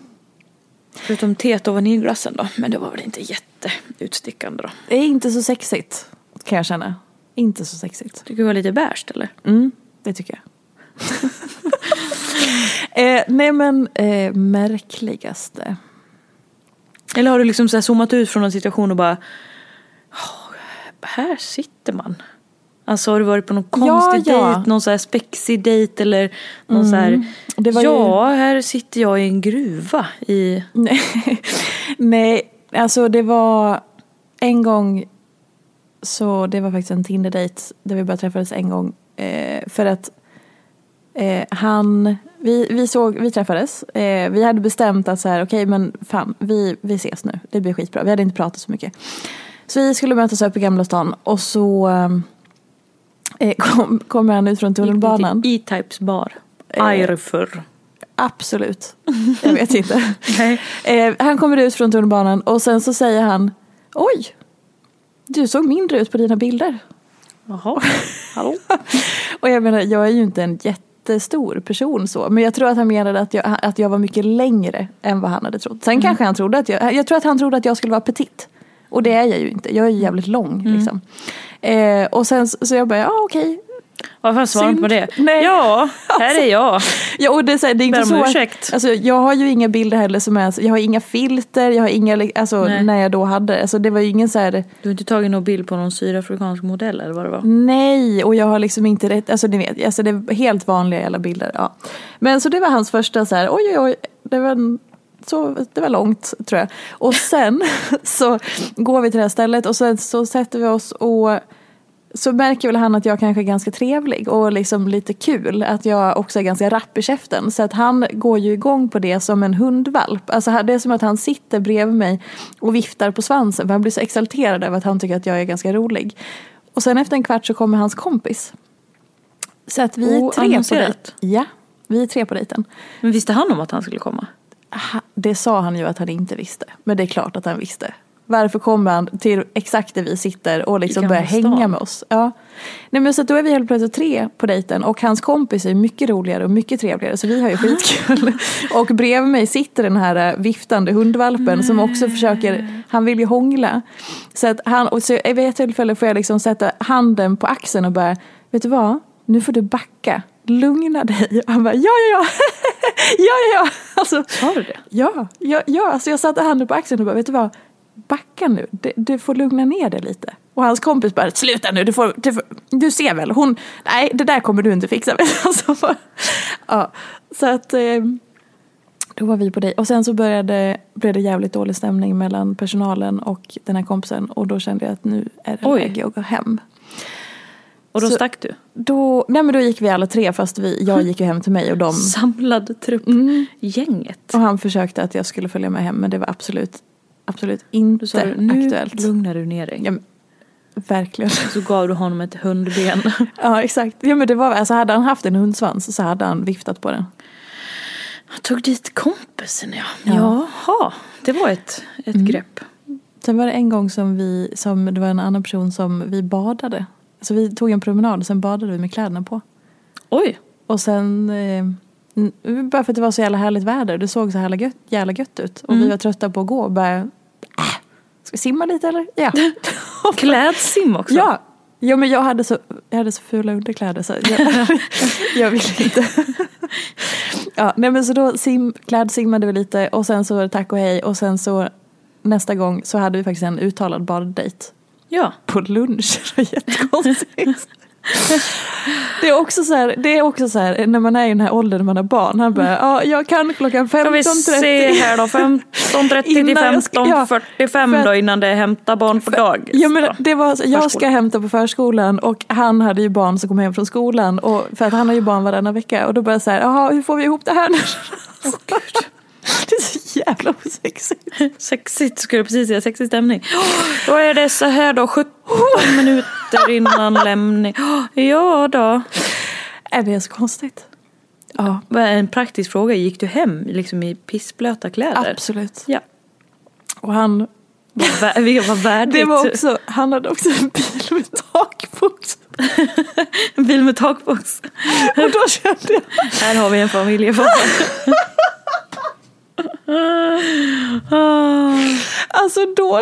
Förutom teet och vaniljglassen då. Men det var väl inte jätteutstickande då. det är inte så sexigt, kan jag känna. Inte så sexigt. Tycker du var lite beige eller? Mm, det tycker jag. (laughs) eh, nej men, eh, märkligaste. Eller har du liksom så här zoomat ut från en situation och bara "Åh, här sitter man. Alltså har du varit på någon konstig ja. dejt, någon så här spexig dejt eller någon så här Det var ju- Ja, här sitter jag i en gruva i Nej, (laughs) nej, alltså det var en gång så det var faktiskt en Tinder-dejt där vi bara träffades en gång. Eh, för att eh, han, vi, vi, såg, vi träffades, eh, vi hade bestämt att så här, okej men fan, vi, vi ses nu, det blir skitbra. Vi hade inte pratat så mycket. Så vi skulle mötas upp i Gamla stan och så eh, kom, kommer han ut från tunnelbanan. E-Types bar. Eh. Arfur. Absolut, (laughs) jag vet inte. Eh, han kommer ut från tunnelbanan och sen så säger han Oj, du såg mindre ut på dina bilder. Jaha. Hallå? (laughs) Och jag menar, jag är ju inte en jättestor person så. Men jag tror att han menade att jag, att jag var mycket längre än vad han hade trott. Sen kanske han trodde att jag, jag tror att han trodde att jag skulle vara petit. Och det är jag ju inte. Jag är ju jävligt lång liksom. Eh, och sen så jag bara, ja okej. Varför svarar inte på det? Nej. Ja, (laughs) här är jag. Ja, och det, är så här, det är inte så att- ursäkt. Alltså, jag har ju inga bilder heller som är, jag har inga filter, jag har inga, alltså Nej. när jag då hade, alltså det var ju ingen så här, Du har inte tagit någon bild på någon sydafrikansk modell eller vad det var? nej, och jag har liksom inte rätt, alltså ni vet, alltså det är helt vanliga jävla bilder. Ja. Men så det var hans första så här, oj oj oj, det var en, så, det var långt tror jag. Och sen (laughs) så går vi till det här stället och sen så sätter vi oss och så märker väl han att jag kanske är ganska trevlig och liksom lite kul. Att jag också är ganska rapp i käften. Så att han går ju igång på det som en hundvalp. Alltså det är som att han sitter bredvid mig och viftar på svansen. För han blir så exalterad över att han tycker att jag är ganska rolig. Och sen efter en kvart så kommer hans kompis. Så att vi är tre på dejt. Ja, vi är tre på dejten. Men visste han om att han skulle komma? Det sa han ju att han inte visste. Men det är klart att han visste. Varför kommer han till exakt där vi sitter och liksom börjar hänga med oss? Ja. Nej men så då är vi helt plötsligt tre på dejten och hans kompis är mycket roligare och mycket trevligare så vi har ju skitkul. (laughs) och bredvid mig sitter den här eh, viftande hundvalpen som också försöker, han vill ju hångla. Så att han, och så vid ett tillfälle får jag liksom sätta handen på axeln och bara, vet du vad? Nu får du backa. Lugna dig. Och han bara, ja ja ja. (laughs) ja ja ja. Alltså, Sa du det? Ja, ja, ja alltså jag satte handen på axeln och bara, vet du vad? Backa nu, du, du får lugna ner dig lite. Och hans kompis bara, sluta nu, du, får, du, får, du ser väl, hon, nej det där kommer du inte fixa. (laughs) Alltså, bara, ja, så att eh, då var vi på dig. Och sen så började, blev det jävligt dålig stämning mellan personalen och den här kompisen. Och då kände jag att nu är det Oj. läge att gå hem. Och då Så- stack du? Då, nej men då gick vi alla tre fast vi, jag gick ju hem till mig och de Samlad trupp. Gänget. Och han försökte att jag skulle följa med hem men det var absolut, absolut inte du, nu aktuellt. lugnar du ner dig. Ja, men, verkligen. Så gav du honom ett hundben. (laughs) Ja exakt. Ja, men det var, alltså, hade han haft en hundsvans så hade han viftat på den. Jag tog dit kompisen ja. Ja. Jaha, det var ett, ett grepp. Sen var det en gång som vi, som det var en annan person som vi badade. Så vi tog en promenad och sen badade vi med kläderna på. Oj, Och sen, eh, bara för att det var så jävla härligt väder, det såg så jävla gött, jävla gött ut. Och vi var trötta på att gå och bara, äh, ska vi simma lite eller? Ja. (laughs) klädsim också. Ja, ja men jag hade så, jag hade så fula underkläder så jag, (laughs) jag ville inte. (laughs) ja, nej men så då sim, klädsimmade vi lite och sen så var det tack och hej och sen så nästa gång så hade vi faktiskt en uttalad baddejt ja. på lunch. (laughs) Det var jättekonstigt. Det är också så här, det är också så här när man är i den här åldern när man har barn. Han bara, ja jag kan klockan 15.30. Ska vi se här då, 15.30 till Innan jag ska- ja, 15.45 för då innan det är hämta barn på dagis. Ja men det var så, jag ska hämta på förskolan och han hade ju barn som kom hem från skolan och för att han har ju barn varannan vecka och då bara så här, jaha hur får vi ihop det här nu? (laughs) det är så jävla osexigt. (laughs) Sexigt, skulle jag precis säga. Sexig stämning. (gasps) Då är det så här då, 17 (laughs) minuter innan lämning. (gasps) Ja då. Är det så konstigt? Ja, En praktisk fråga, gick du hem liksom i pissblöta kläder? absolut. Ja. Och han, vä- (laughs) var värdigt. det var också, han hade också en bil med takbox. En bil med takbox. Och då kände jag, Här har vi en familjefar. Ah. alltså då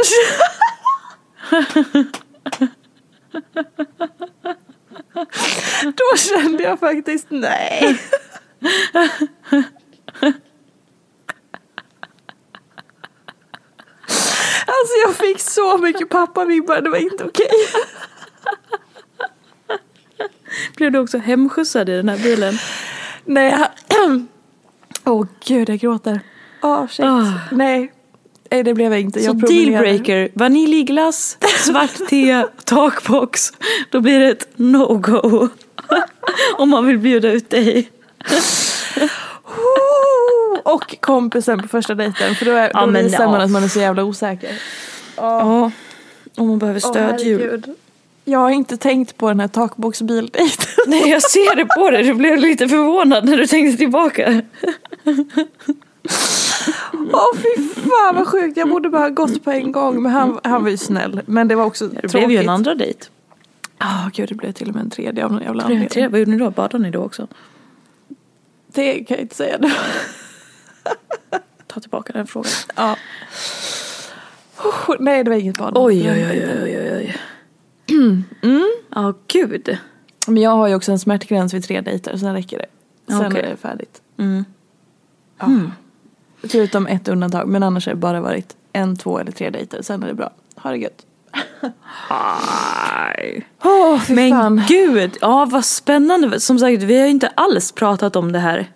Då kände jag faktiskt nej. Alltså jag fick så mycket pappavibbar, det var inte okej. Blev du också hemskjutsad i den här bilen? Nej, (clears throat) åh gud jag gråter. Åh shit. Ah. Nej. Nej det blev jag inte. Så Jag promenerade. dealbreaker, vaniljglass, svart te, takbox. Då blir det ett no-go. (laughs) Om man vill bjuda ut dig. Oh, Och kompisen på första dejten för då, är, Ja, då visar man att man är så jävla osäker. Ja, om man behöver stödhjul. herregud. jag har inte tänkt på den här takboxbildejten. Nej, jag ser det på dig. Du blev lite förvånad när du tänkte tillbaka. (laughs) Åh fy fan vad sjukt, jag borde bara ha gått på en gång. Men han, han var ju snäll. Men det var också Det tråkigt. blev ju en andra dejt. Ja gud det blev till och med en tredje av någon jävla anledning. tre, vad gjorde ni då? Badade ni då också? Det kan jag inte säga nu. Ta tillbaka den frågan. Ja. Oh, nej, det var inget bad. Oj, oj, oj, oj, oj, oj. Ja, gud. Men jag har ju också en smärtgräns vid tre dejter, sen räcker det. Sen Okej. är det färdigt. Mm. Ja. Förutom ett undantag, men annars har det bara varit en, två eller tre dejter. Sen är det bra. Ha det gött. Aj. Fy Men fan. gud, ja vad spännande. Som sagt, vi har ju inte alls pratat om det här.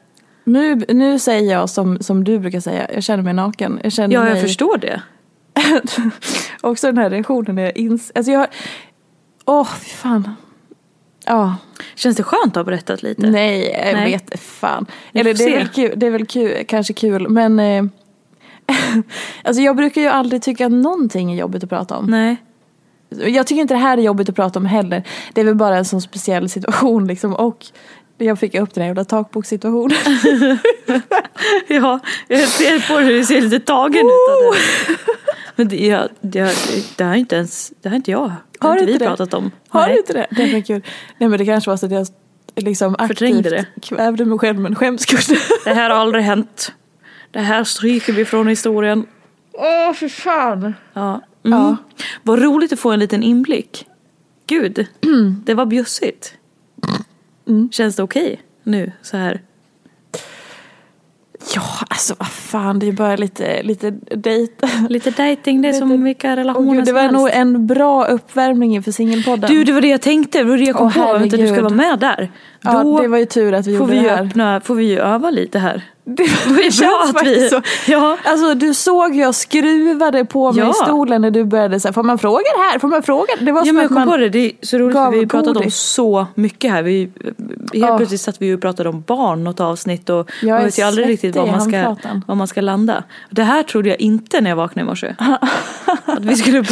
Nu, nu säger jag som, som du brukar säga, jag känner mig naken. Jag känner Ja, jag mig... förstår det. (laughs) också den här reaktionen när jag ins... Alltså jag... Åh, fy fan. Ja. Känns det skönt att ha berättat lite? Nej, jag Nej. vet fan. Eller det är, väl kul, det är väl kul, kanske kul, men... Eh, (laughs) alltså jag brukar ju aldrig tycka att någonting är jobbigt att prata om. Nej. Jag tycker inte det här är jobbigt att prata om heller. Det är väl bara en sån speciell situation liksom. Och jag fick upp den här jävla takbokssituationen. (laughs) Ja, jag ser på hur du ser lite tagen ut av det. Men det, jag, det, det här är inte ens, det här är inte jag. Det har, inte vi det? pratat om. Har Nej. du inte det? Det var kul. Nej men det kanske var så att jag liksom Förträngde aktivt kvävde mig själv med en skämskudde. Det här har aldrig hänt. Det här stryker vi från historien. Åh för fan. Ja. Mm. Ja. Vad roligt att få en liten inblick. Gud, det var bjussigt. Mm. Känns det okej nu så här? Ja alltså vad fan det är bara lite, lite dejt. Lite dejting, det är som Lite- vilka Åh, relationer gud, det som var helst. nog en bra uppvärmning inför singelpodden. Du, det var det jag tänkte. Det var det jag kom Åh, på. Vänta, du ska vara med där. Ja, Då det var ju tur att vi får gjorde vi, det här. öppna, får vi ju öva lite här. Det, (laughs) Det bra att vi... så. Ja. Alltså du såg jag skruvade på mig Ja. i stolen när du började säga får man fråga det här? Får man fråga? Det var Ja som men jag kom på det, det är så roligt för vi har pratat om så mycket här. Vi, helt Ja. plötsligt satt vi och pratade om barn något avsnitt och Jag man vet ju aldrig riktigt var man, ska, var man ska landa. Det här trodde jag inte när jag vaknade i morse. (laughs) att vi skulle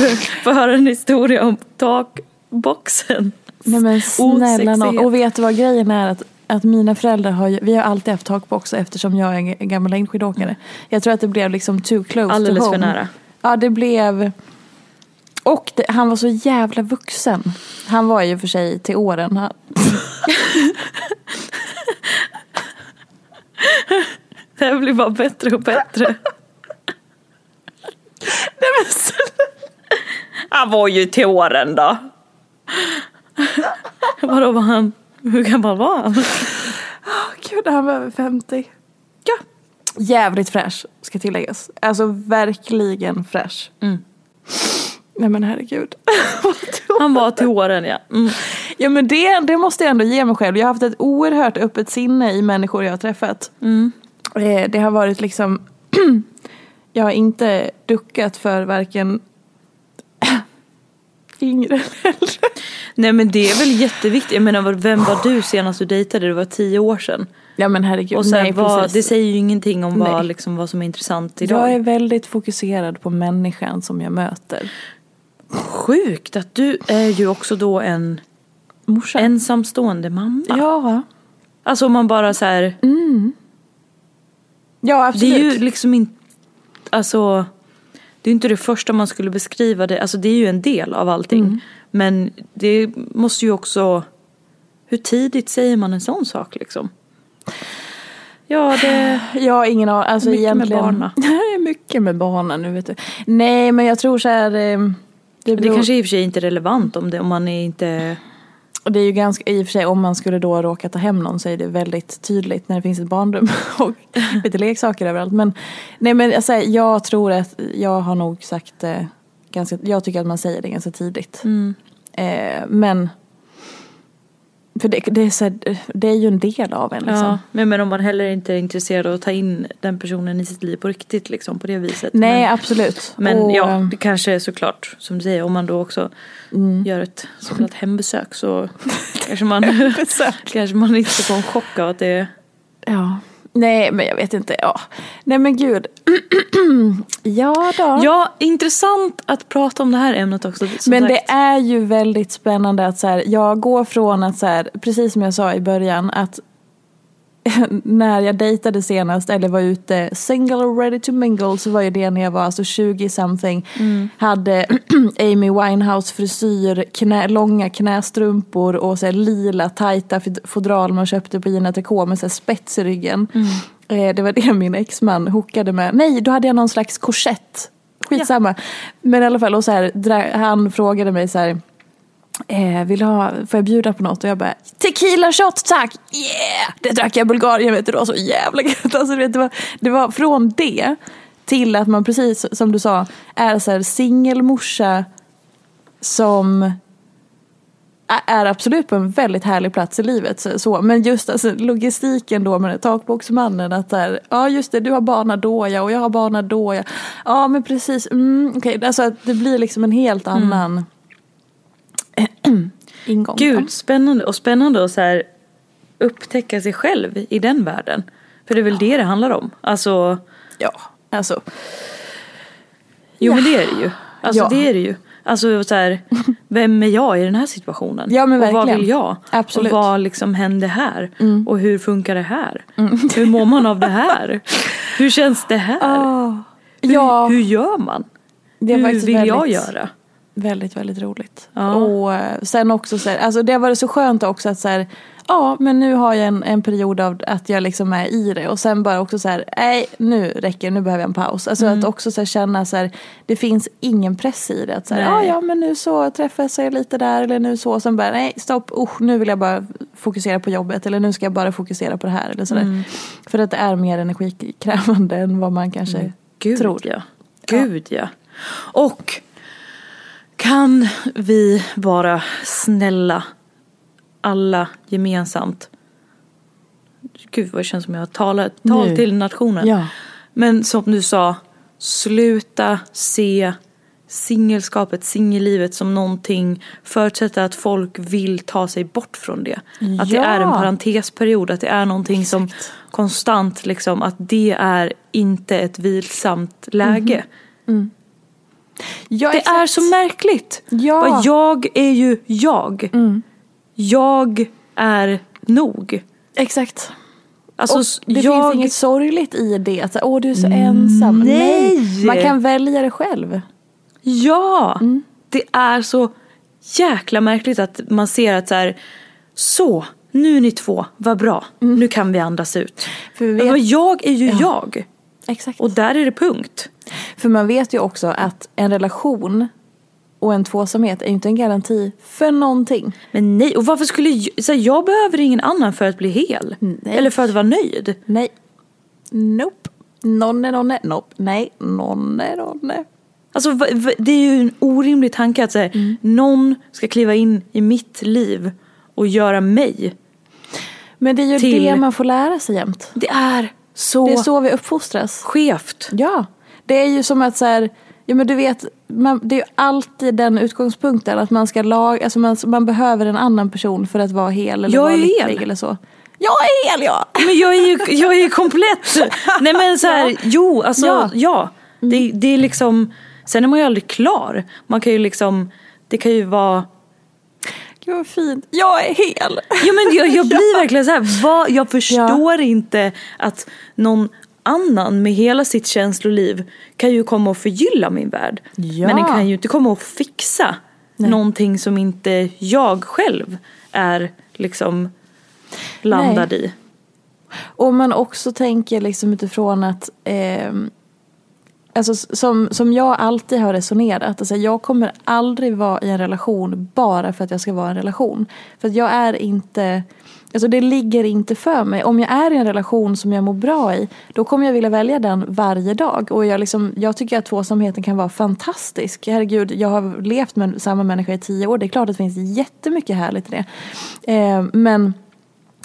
få höra en historia om takboxen. Nej men snälla nån. Osexighet. Och vet du vad grejen är? Att, att mina föräldrar har vi har alltid haft takbox eftersom jag är en gammal längdskidåkare. Jag tror att det blev liksom too close Alldeles to för home. nära. Ja det blev och det, han var så jävla vuxen. Han var ju för sig till åren. Han, (laughs) Det här blir bara bättre och bättre. (laughs) Han var ju till åren då. Vadå var han? Hur gammal var han? Gud, han var över 50. Ja. Jävligt fräsch, ska tilläggas. Alltså verkligen fräsch. Mm. Nej men herregud. (laughs) Han var till åren ja. Mm. Ja men det, det måste jag ändå ge mig själv. Jag har haft ett oerhört öppet sinne i människor jag har träffat. Mm. Eh, Det har varit liksom, (clears throat) jag har inte duckat för varken yngre (laughs) eller äldre. Nej men det är väl jätteviktigt. Jag menar vem var du senast du dejtade? Det var tio år sedan. Ja men herregud, Och sen nej vad, det säger ju ingenting om vad, liksom, vad som är intressant idag. Jag är väldigt fokuserad på människan som jag möter. Sjukt att du är ju också då en Morsa. ensamstående mamma. Ja. Alltså om man bara så här, Ja det absolut. är ju liksom inte, alltså det är inte det första man skulle beskriva det, alltså det är ju en del av allting. Mm. Men det måste ju också, hur tidigt säger man en sån sak liksom? Ja det, (sighs) Jag har ingen aning. Alltså Mycket med egentligen. barna. (laughs) Nej, mycket med barnen nu vet du. Nej men jag tror så här. eh, Det, det beror, kanske i och för sig inte är relevant om, det, om man är inte det är ju ganska, i och för sig om man skulle då råka ta hem någon så är det väldigt tydligt när det finns ett barnrum (laughs) och lite leksaker överallt. Men nej men alltså, jag tror att jag har nog sagt eh, ganska, jag tycker att man säger det ganska tidigt. Mm. Eh, men för det, det, är så här, det är ju en del av en liksom. Ja, men, men om man heller inte är intresserad av att ta in den personen i sitt liv på riktigt liksom på det viset. Nej men, absolut. men Och, ja, eh, det kanske är såklart som du säger om man då också Mm. gör ett så kallat hembesök så (laughs) kanske man, kanske man inte får en chock av att det är Ja. Nej, men jag vet inte. Ja. Nej, men gud. (clears throat) ja då. Ja, intressant att prata om det här ämnet också. men sagt. det är ju väldigt spännande att så här, jag går från att så här, precis som jag sa i början, att (laughs) när jag dejtade senast eller var ute single och ready to mingle så var ju det när jag var alltså 20 something. Hade (clears throat) Amy Winehouse frisyr, knä, långa knästrumpor och så lila tajta fod- fodral man köpte på Gina Tricot med så spets i ryggen. Eh, det var det (laughs) min exman hookade med. Nej, då hade jag någon slags korsett skitsamma. Men i alla fall, och så här, han frågade mig så här. Eh, vill ha, får jag bjuda på något? Och jag bara, tequila shot tack! Yeah! Det drack jag i Bulgarien, vet du, det var så jävla gött. Alltså, vet, det, var, det var från det till att man precis som du sa är så här singelmorsa som är absolut på en väldigt härlig plats i livet. Så. Men just alltså, logistiken då med takboxmannen. Att där, ja just det, du har barna då ja och jag har barna då ja. Ja men precis, mm, okej. Alltså det blir liksom en helt annan ingång. Gud, spännande. Och spännande att så här upptäcka sig själv i den världen. För det är väl det det handlar om. Alltså, Ja, alltså. jo Ja. men det är det ju. Alltså Ja. det är det ju. Alltså så här, (laughs) vem är jag i den här situationen? Ja, men och vad verkligen. vill jag? Absolut. Och vad liksom händer här? Och hur funkar det här? Hur mår man av det här? Hur känns det här? (laughs) Ah, Hur, ja, hur gör man? hur vill jag väldigt- göra? Väldigt, väldigt roligt. Ja. Och eh, sen också så här, alltså det har varit så skönt också att så här, ja men nu har jag en, en period av att jag liksom är i det och sen bara också så här, nej nu räcker det, nu behöver jag en paus. Alltså Mm. att också så här känna så här, det finns ingen press i det. Att så här, ja ja men nu så träffas jag lite där eller nu så, och sen bara nej stopp, usch, nu vill jag bara fokusera på jobbet eller nu ska jag bara fokusera på det här eller sådär. Mm. För att det är mer energikrävande än vad man kanske Mm. Gud tror. ja. Gud ja. Och kan vi vara snälla alla gemensamt. Gud vad det känns som jag har talat tal Nu. till nationen. Ja. Men som du sa, sluta se singelskapet, singellivet som någonting, förutsätta att folk vill ta sig bort från det. Att det Ja. är en parentesperiod, att det är någonting som konstant liksom, att det är inte ett vilsamt läge. Ja, Det exakt. är så märkligt. Ja. Jag är ju jag. Jag är nog. Exakt. Alltså, och det jag... finns inget sorgligt i det. Att, så, Åh, du är så ensam. Nej. Man kan välja det själv. Ja! Mm. Det är så jäkla märkligt att man ser att så här, så, nu är ni två, vad bra, nu kan vi andas ut. Mm. För vi vet- Men jag är ju jag. Exakt. Och där är det punkt. För man vet ju också att en relation och en tvåsamhet är ju inte en garanti för någonting. Men nej, och varför skulle jag, så här, jag behöver ingen annan för att bli hel. Nej. Eller för att vara nöjd. Nej. Nope. Nonne, nonne, nope. Nej, nonne, nonne. Alltså det är ju en orimlig tanke att så här, Mm. någon ska kliva in i mitt liv och göra mig. Men det är ju Till- det man får lära sig jämt. Det är så, Det är så vi uppfostras. skevt. Ja. Det är ju som att så här, ja men du vet, man, det är ju alltid den utgångspunkten att man ska laga, alltså man, man behöver en annan person för att vara hel eller Jag vara lycklig eller så. Jag är hel ja! Men jag är ju, jag är komplett. (laughs) Nej men så här, jo alltså ja. Ja. Det, det är liksom, sen är man ju aldrig klar. Man kan ju liksom, det kan ju vara Gud vad fint. Jag är hel! Ja men jag, jag blir (laughs) verkligen så här, vad, jag förstår inte att någon annan med hela sitt känsloliv kan ju komma och förgylla min värld. Ja. Men den kan ju inte komma och fixa någonting som inte jag själv är liksom landad i. Och man också tänker liksom utifrån att ehm, Alltså som, som jag alltid har resonerat, alltså jag kommer aldrig vara i en relation bara för att jag ska vara i en relation. För att jag är inte, alltså det ligger inte för mig. Om jag är i en relation som jag mår bra i, då kommer jag vilja välja den varje dag. Och jag, liksom, jag tycker att tvåsamheten kan vara fantastisk. Herregud, jag har levt med samma människa i tio år, det är klart att det finns jättemycket härligt i det. Eh, men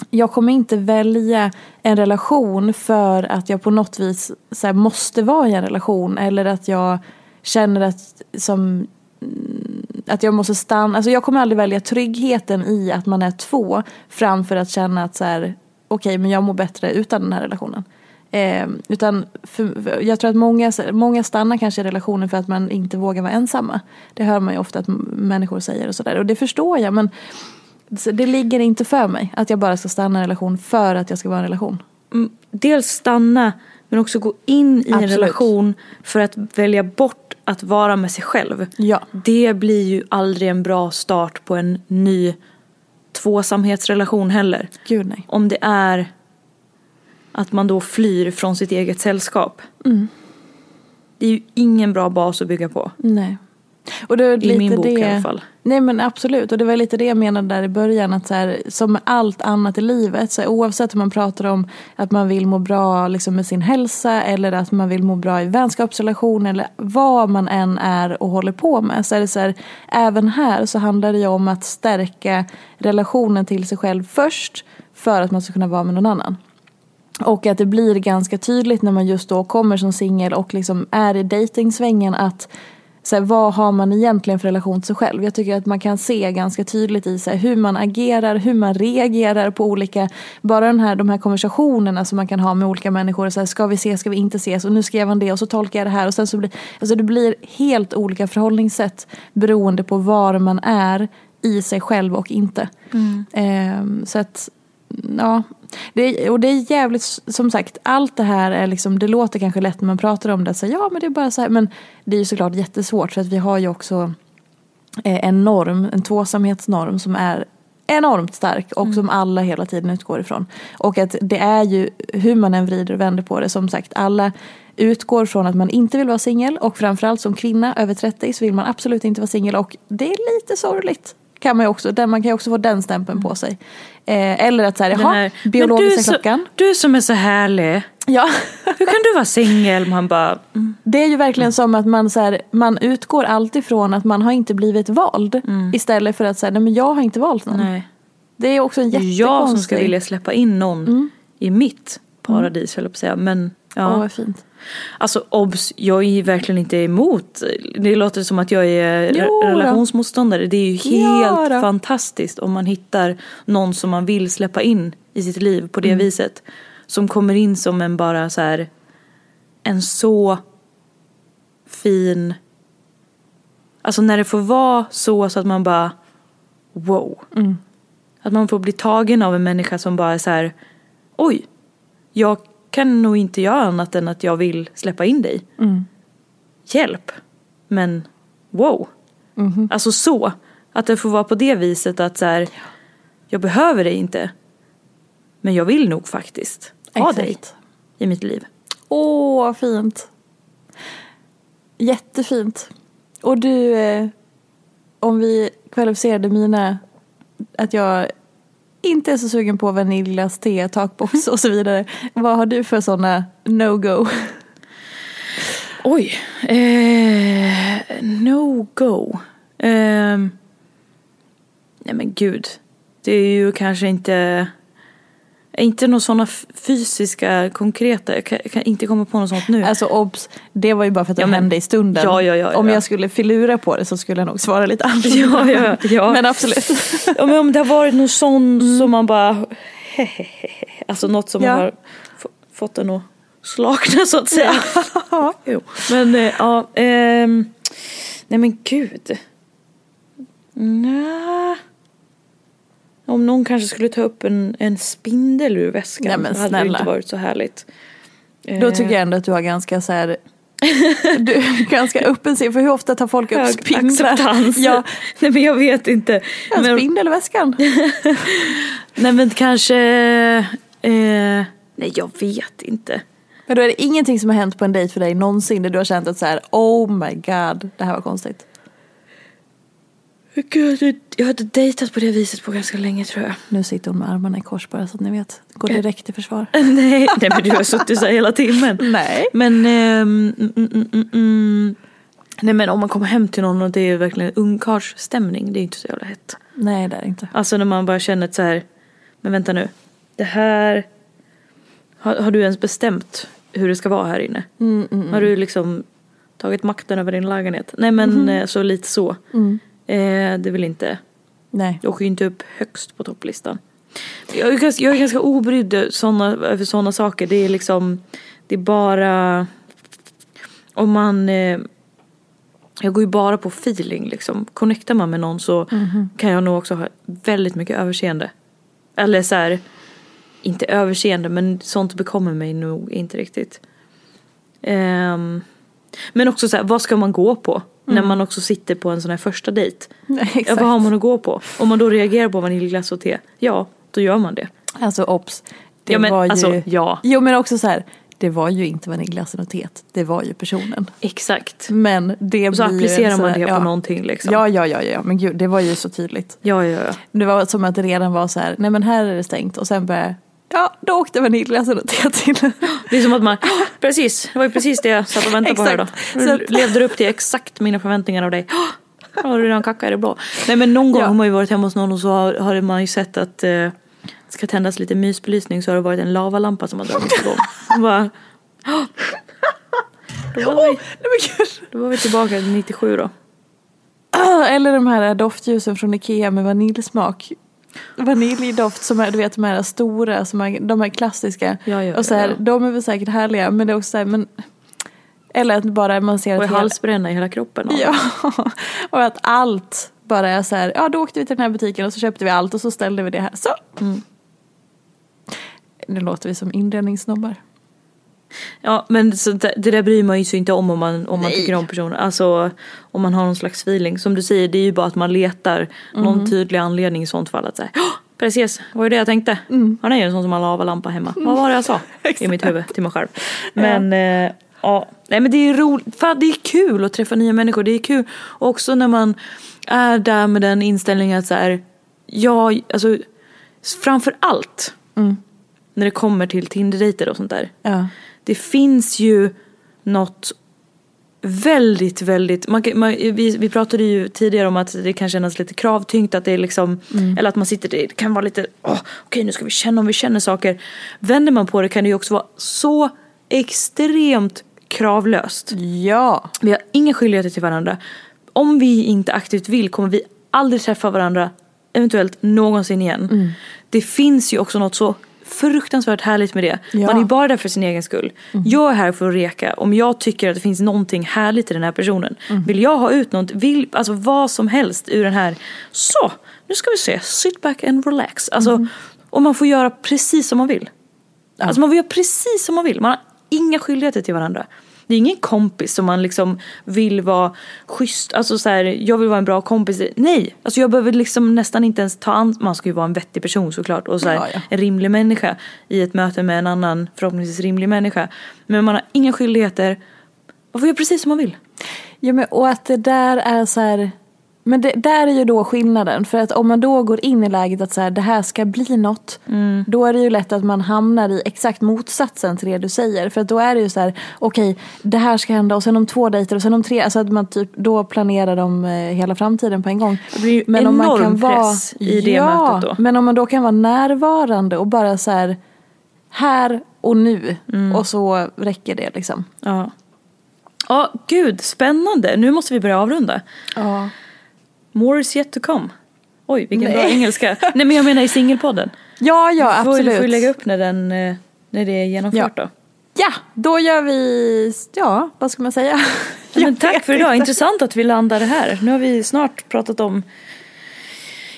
jag kommer inte välja en relation för att jag på något vis så här, måste vara i en relation eller att jag känner att, som, mm, att jag måste stanna. Alltså jag kommer aldrig välja tryggheten i att man är två framför att känna att så här, okej men jag mår bättre utan den här relationen. Eh, utan för, för, jag tror att många, många stannar kanske i relationen för att man inte vågar vara ensamma. Det hör man ju ofta att människor säger och sådär och det förstår jag men så det ligger inte för mig att jag bara ska stanna i en relation för att jag ska vara i en relation. Mm, Dels stanna men också gå in i en Absolut. relation för att välja bort att vara med sig själv. Ja. Det blir ju aldrig en bra start på en ny tvåsamhetsrelation heller. Gud. Om det är att man då flyr från sitt eget sällskap. Det är ju ingen bra bas att bygga på. Nej. Och det är I lite min bok det, i alla fall. Nej men absolut, och det var lite det jag menade där i början. Att så här, som med allt annat i livet, så här, oavsett om man pratar om att man vill må bra liksom, med sin hälsa eller att man vill må bra i vänskapsrelation eller vad man än är och håller på med. Så är det så här, även här så handlar det ju om att stärka relationen till sig själv först för att man ska kunna vara med någon annan. Och att det blir ganska tydligt när man just då kommer som singel och liksom är i dejtingsvängen att så här, vad har man egentligen för relation till sig själv? Jag tycker att man kan se ganska tydligt i så här, hur man agerar, hur man reagerar på olika, bara den här, de här konversationerna som man kan ha med olika människor. Så här, ska vi ses, ska vi inte ses? Och nu skrev han det och så tolkar jag det här. Och sen så blir, alltså det blir helt olika förhållningssätt beroende på var man är i sig själv och inte. Ehm, så att ja, det, och det är jävligt, som sagt, allt det här är liksom, det låter kanske lätt när man pratar om det, så ja men det är bara så här, men det är ju såklart jättesvårt för att vi har ju också eh, en norm, en tvåsamhetsnorm som är enormt stark och som alla hela tiden utgår ifrån. Och att det är ju, hur man än vrider och vänder på det, som sagt, alla utgår från att man inte vill vara singel och framförallt som kvinna över 30 så vill man absolut inte vara singel och det är lite sorgligt. Kan man, ju också, man kan ju också få den stämpeln på sig. Eh, eller att så här, jaha, biologiska du, är så- klockan. Du som är så härlig. Ja. Hur kan du vara singel? Man bara, mm. Det är ju verkligen som att man, så här, man utgår alltid från att man har inte blivit vald. Istället för att säga, nej men jag har inte valt någon. nej. Det är också en jättekonstig... jag som ska vilja släppa in någon i mitt paradis, höll jag på att säga. Men ja. Åh vad fint. Alltså obs, jag är verkligen inte emot. Det låter som att jag är Jo relationsmotståndare. Det är ju Ja helt då. fantastiskt om man hittar någon som man vill släppa in i sitt liv på det Mm. viset. Som kommer in som en bara så här en så fin Alltså när det får vara så så att man bara wow. Mm. Att man får bli tagen av en människa som bara är så här oj, jag kan nog inte göra annat än att jag vill släppa in dig. Mm. Hjälp. Men wow. Mhm. Alltså så. Att det får vara på det viset att så här, jag behöver dig inte. Men jag vill nog faktiskt ha dig Exakt. i mitt liv. Åh, vad fint. Jättefint. Och du, eh, om vi kvalificerade mina, att jag inte är så sugen på vaniljglass, te, takbox och så vidare. Vad har du för sådana no-go? Oj. Eh, no go. Eh, nej men gud. Det är ju kanske inte inte några sådana fysiska, konkreta. Jag kan, jag kan inte komma på något sånt nu. Alltså obs, det var ju bara för att det Ja, hände i stunden. Ja, ja, ja, Om ja. jag skulle filura på det så skulle jag nog svara lite (laughs) annorlunda. Ja, ja, ja. Men absolut. Ja, men om det har varit något sånt som man bara... Alltså något som Ja. har f- fått en att slakna så att säga. (laughs) jo. Men eh, ja, ehm, nej men gud. Nja. Om någon kanske skulle ta upp en, en spindel ur väskan. Nej, men hade det snälla. inte varit så härligt. Då tycker jag ändå att du har ganska så här (laughs) du är ganska öppen sig för hur ofta tar folk upp spindlar? acceptans. Ja, (laughs) Nej men jag vet inte. en Men- väskan. (laughs) Nej men kanske... Eh, nej jag vet inte. Men då är det ingenting som har hänt på en dejt för dig någonsin där du har känt att så här, oh my god, det här var konstigt. Gud, jag- jag hade dejtat på det viset på ganska länge tror jag. Nu sitter hon med armarna i kors bara så att ni vet. Går direkt till försvar. (laughs) nej, nej men du har suttit så här hela timmen. (laughs) Nej. Men, ehm, mm, mm, mm, nej men om man kommer hem till någon och det är verkligen ungkarlsstämning, det är inte så jävla hett. Nej, det är det inte. Alltså när man bara känner så här, men vänta nu, det här, har, har du ens bestämt hur det ska vara här inne? Mm, Har du liksom tagit makten över din lägenhet? Nej men eh, så lite så. Mm. Eh, det vill inte, Nej. jag åker ju inte upp högst på topplistan. Jag är ganska, jag är ganska obrydd såna, över sådana saker. Det är liksom, det är bara, om man, eh, jag går ju bara på feeling liksom. Connectar man med någon så kan jag nog också ha väldigt mycket överseende. Eller så här, inte överseende men sånt bekommer mig nog inte riktigt. Ehm, men också så här, vad ska man gå på? När man också sitter på en sån här första dejt. Nej, (laughs) Ja, exakt. vad har man att gå på? Om man då reagerar på vaniljglass och te, ja, då gör man det. Alltså obs. Det Ja, men var ju... alltså, ja. Jo men också så här. det var ju inte vaniljglassen och teet, det var ju personen. Exakt. Men det Och så blir ju applicerar en man sån det här- på ja. någonting liksom. Ja, ja, ja, ja, men gud, det var ju så tydligt. ja, ja. ja. Det var som att det redan var så här, nej men här är det stängt och sen började, ja, då åkte vaniljglassen och teet till. Det är som att man, precis, det var ju precis det jag satt och väntade på här då. Du levde upp till exakt mina förväntningar av dig. Har du redan kackat i det blå? Nej men någon gång Ja. har man ju varit hemma hos någon och så har, har man ju sett att eh, det ska tändas lite mysbelysning så har det varit en lavalampa som har dragits igång. Då, var vi, (laughs) nej gud. då var vi tillbaka till 97 då. Ah, Eller de här doftljusen från Ikea med vaniljsmak. Vaniljdoft som är, du vet de här stora, som är, de här klassiska. Ja, ja, och så här, ja. De är väl säkert härliga men det är också så här, men Eller att bara man ser Och att i halsbränna i hela kroppen. Ja, (laughs) och att allt bara är så här, ja då åkte vi till den här butiken och så köpte vi allt och så ställde vi det här. Så. Mm. Nu låter vi som inredningssnobbar. Ja men så det, det där bryr man ju sig inte om om man, om man tycker om personen. Alltså om man har någon slags feeling. Som du säger det är ju bara att man letar någon tydlig anledning i sånt fall. Att säga, precis, vad är det jag tänkte? Han är ju en sån som har lavalampa hemma. Vad var det jag sa? (laughs) I mitt huvud till mig själv. Men eh, ja, nej men det är roligt. Fan, det är kul att träffa nya människor. Det är kul också när man är där med den inställningen att så här, jag, alltså framför allt när det kommer till Tinder-dejter och sånt där Ja. Det finns ju något väldigt, väldigt, man, man, vi, vi pratade ju tidigare om att det kan kännas lite kravtyngt att det är liksom, eller att man sitter, det kan vara lite, åh, okej nu ska vi känna om vi känner saker. Vänder man på det kan det ju också vara så extremt kravlöst. Ja. Vi har inga skyldigheter till varandra. Om vi inte aktivt vill kommer vi aldrig träffa varandra, eventuellt någonsin igen. Det finns ju också något så fruktansvärt härligt med det. Ja. Man är bara där för sin egen skull. Jag är här för att reka om jag tycker att det finns någonting härligt i den här personen. Vill jag ha ut något, vill, alltså vad som helst ur den här. Så, nu ska vi se, sit back and relax. Alltså, Och man får göra precis som man vill. Alltså man får göra precis som man vill. Man har inga skyldigheter till varandra. Det är ingen kompis som man liksom vill vara schysst, alltså så här, jag vill vara en bra kompis. Nej, alltså jag behöver liksom nästan inte ens ta an, man ska ju vara en vettig person såklart och så här, Ja, ja. en rimlig människa i ett möte med en annan förhoppningsvis rimlig människa. Men man har inga skyldigheter, man får göra precis som man vill. Ja men och att det där är så här men det där är ju då skillnaden. För att om man då går in i läget att så här, det här ska bli något. Då är det ju lätt att man hamnar i exakt motsatsen till det du säger. För att då är det ju så här, okej det här ska hända och sen om två dejter och sen om tre. Alltså att man typ, då planerar de eh, hela framtiden på en gång. Det blir ju enorm press i det ja, mötet då. Men om man då kan vara närvarande och bara så här, här och nu. Mm. Och så räcker det liksom. Ja. Ja, gud, spännande. Nu måste vi börja avrunda. Ja. More is yet to come. Oj, vilken bra Nej. engelska. Nej men jag menar i singelpodden. (laughs) Ja, ja Får, absolut. får vi lägga upp när, den, eh, när det är genomfört då. Ja, då gör vi, ja vad ska man säga? (laughs) Ja, men tack för idag, intressant att vi landade här. Nu har vi snart pratat om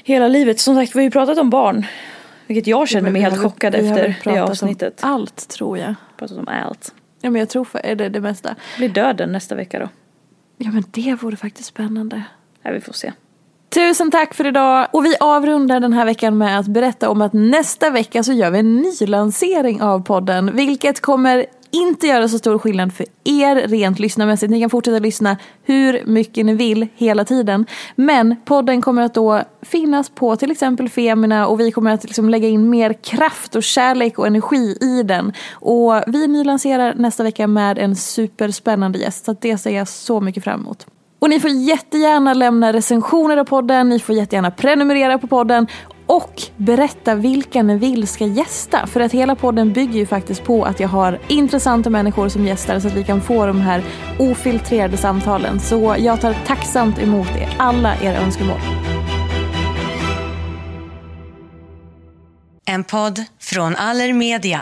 hela livet. Som sagt, vi har ju pratat om barn. Vilket jag känner mig helt har chockad efter det pratat om avsnittet. Allt tror jag. Pratat om allt. Ja men jag tror för, är det det mesta. Blir döden nästa vecka då? Ja men det vore faktiskt spännande. Ja, vi får se. Tusen tack för idag och vi avrundar den här veckan med att berätta om att nästa vecka så gör vi en ny lansering av podden. Vilket kommer inte göra så stor skillnad för er rent lyssnarmässigt. Ni kan fortsätta lyssna hur mycket ni vill hela tiden. Men podden kommer att då finnas på till exempel Femina och vi kommer att liksom lägga in mer kraft och kärlek och energi i den. Och vi nylanserar nästa vecka med en superspännande gäst så det ser jag så mycket fram emot. Och ni får jättegärna lämna recensioner av podden, ni får jättegärna prenumerera på podden och berätta vilka ni vill ska gästa. För att hela podden bygger ju faktiskt på att jag har intressanta människor som gästar så att vi kan få de här ofiltrerade samtalen. Så jag tar tacksamt emot er, alla era önskemål. En podd från Allermedia.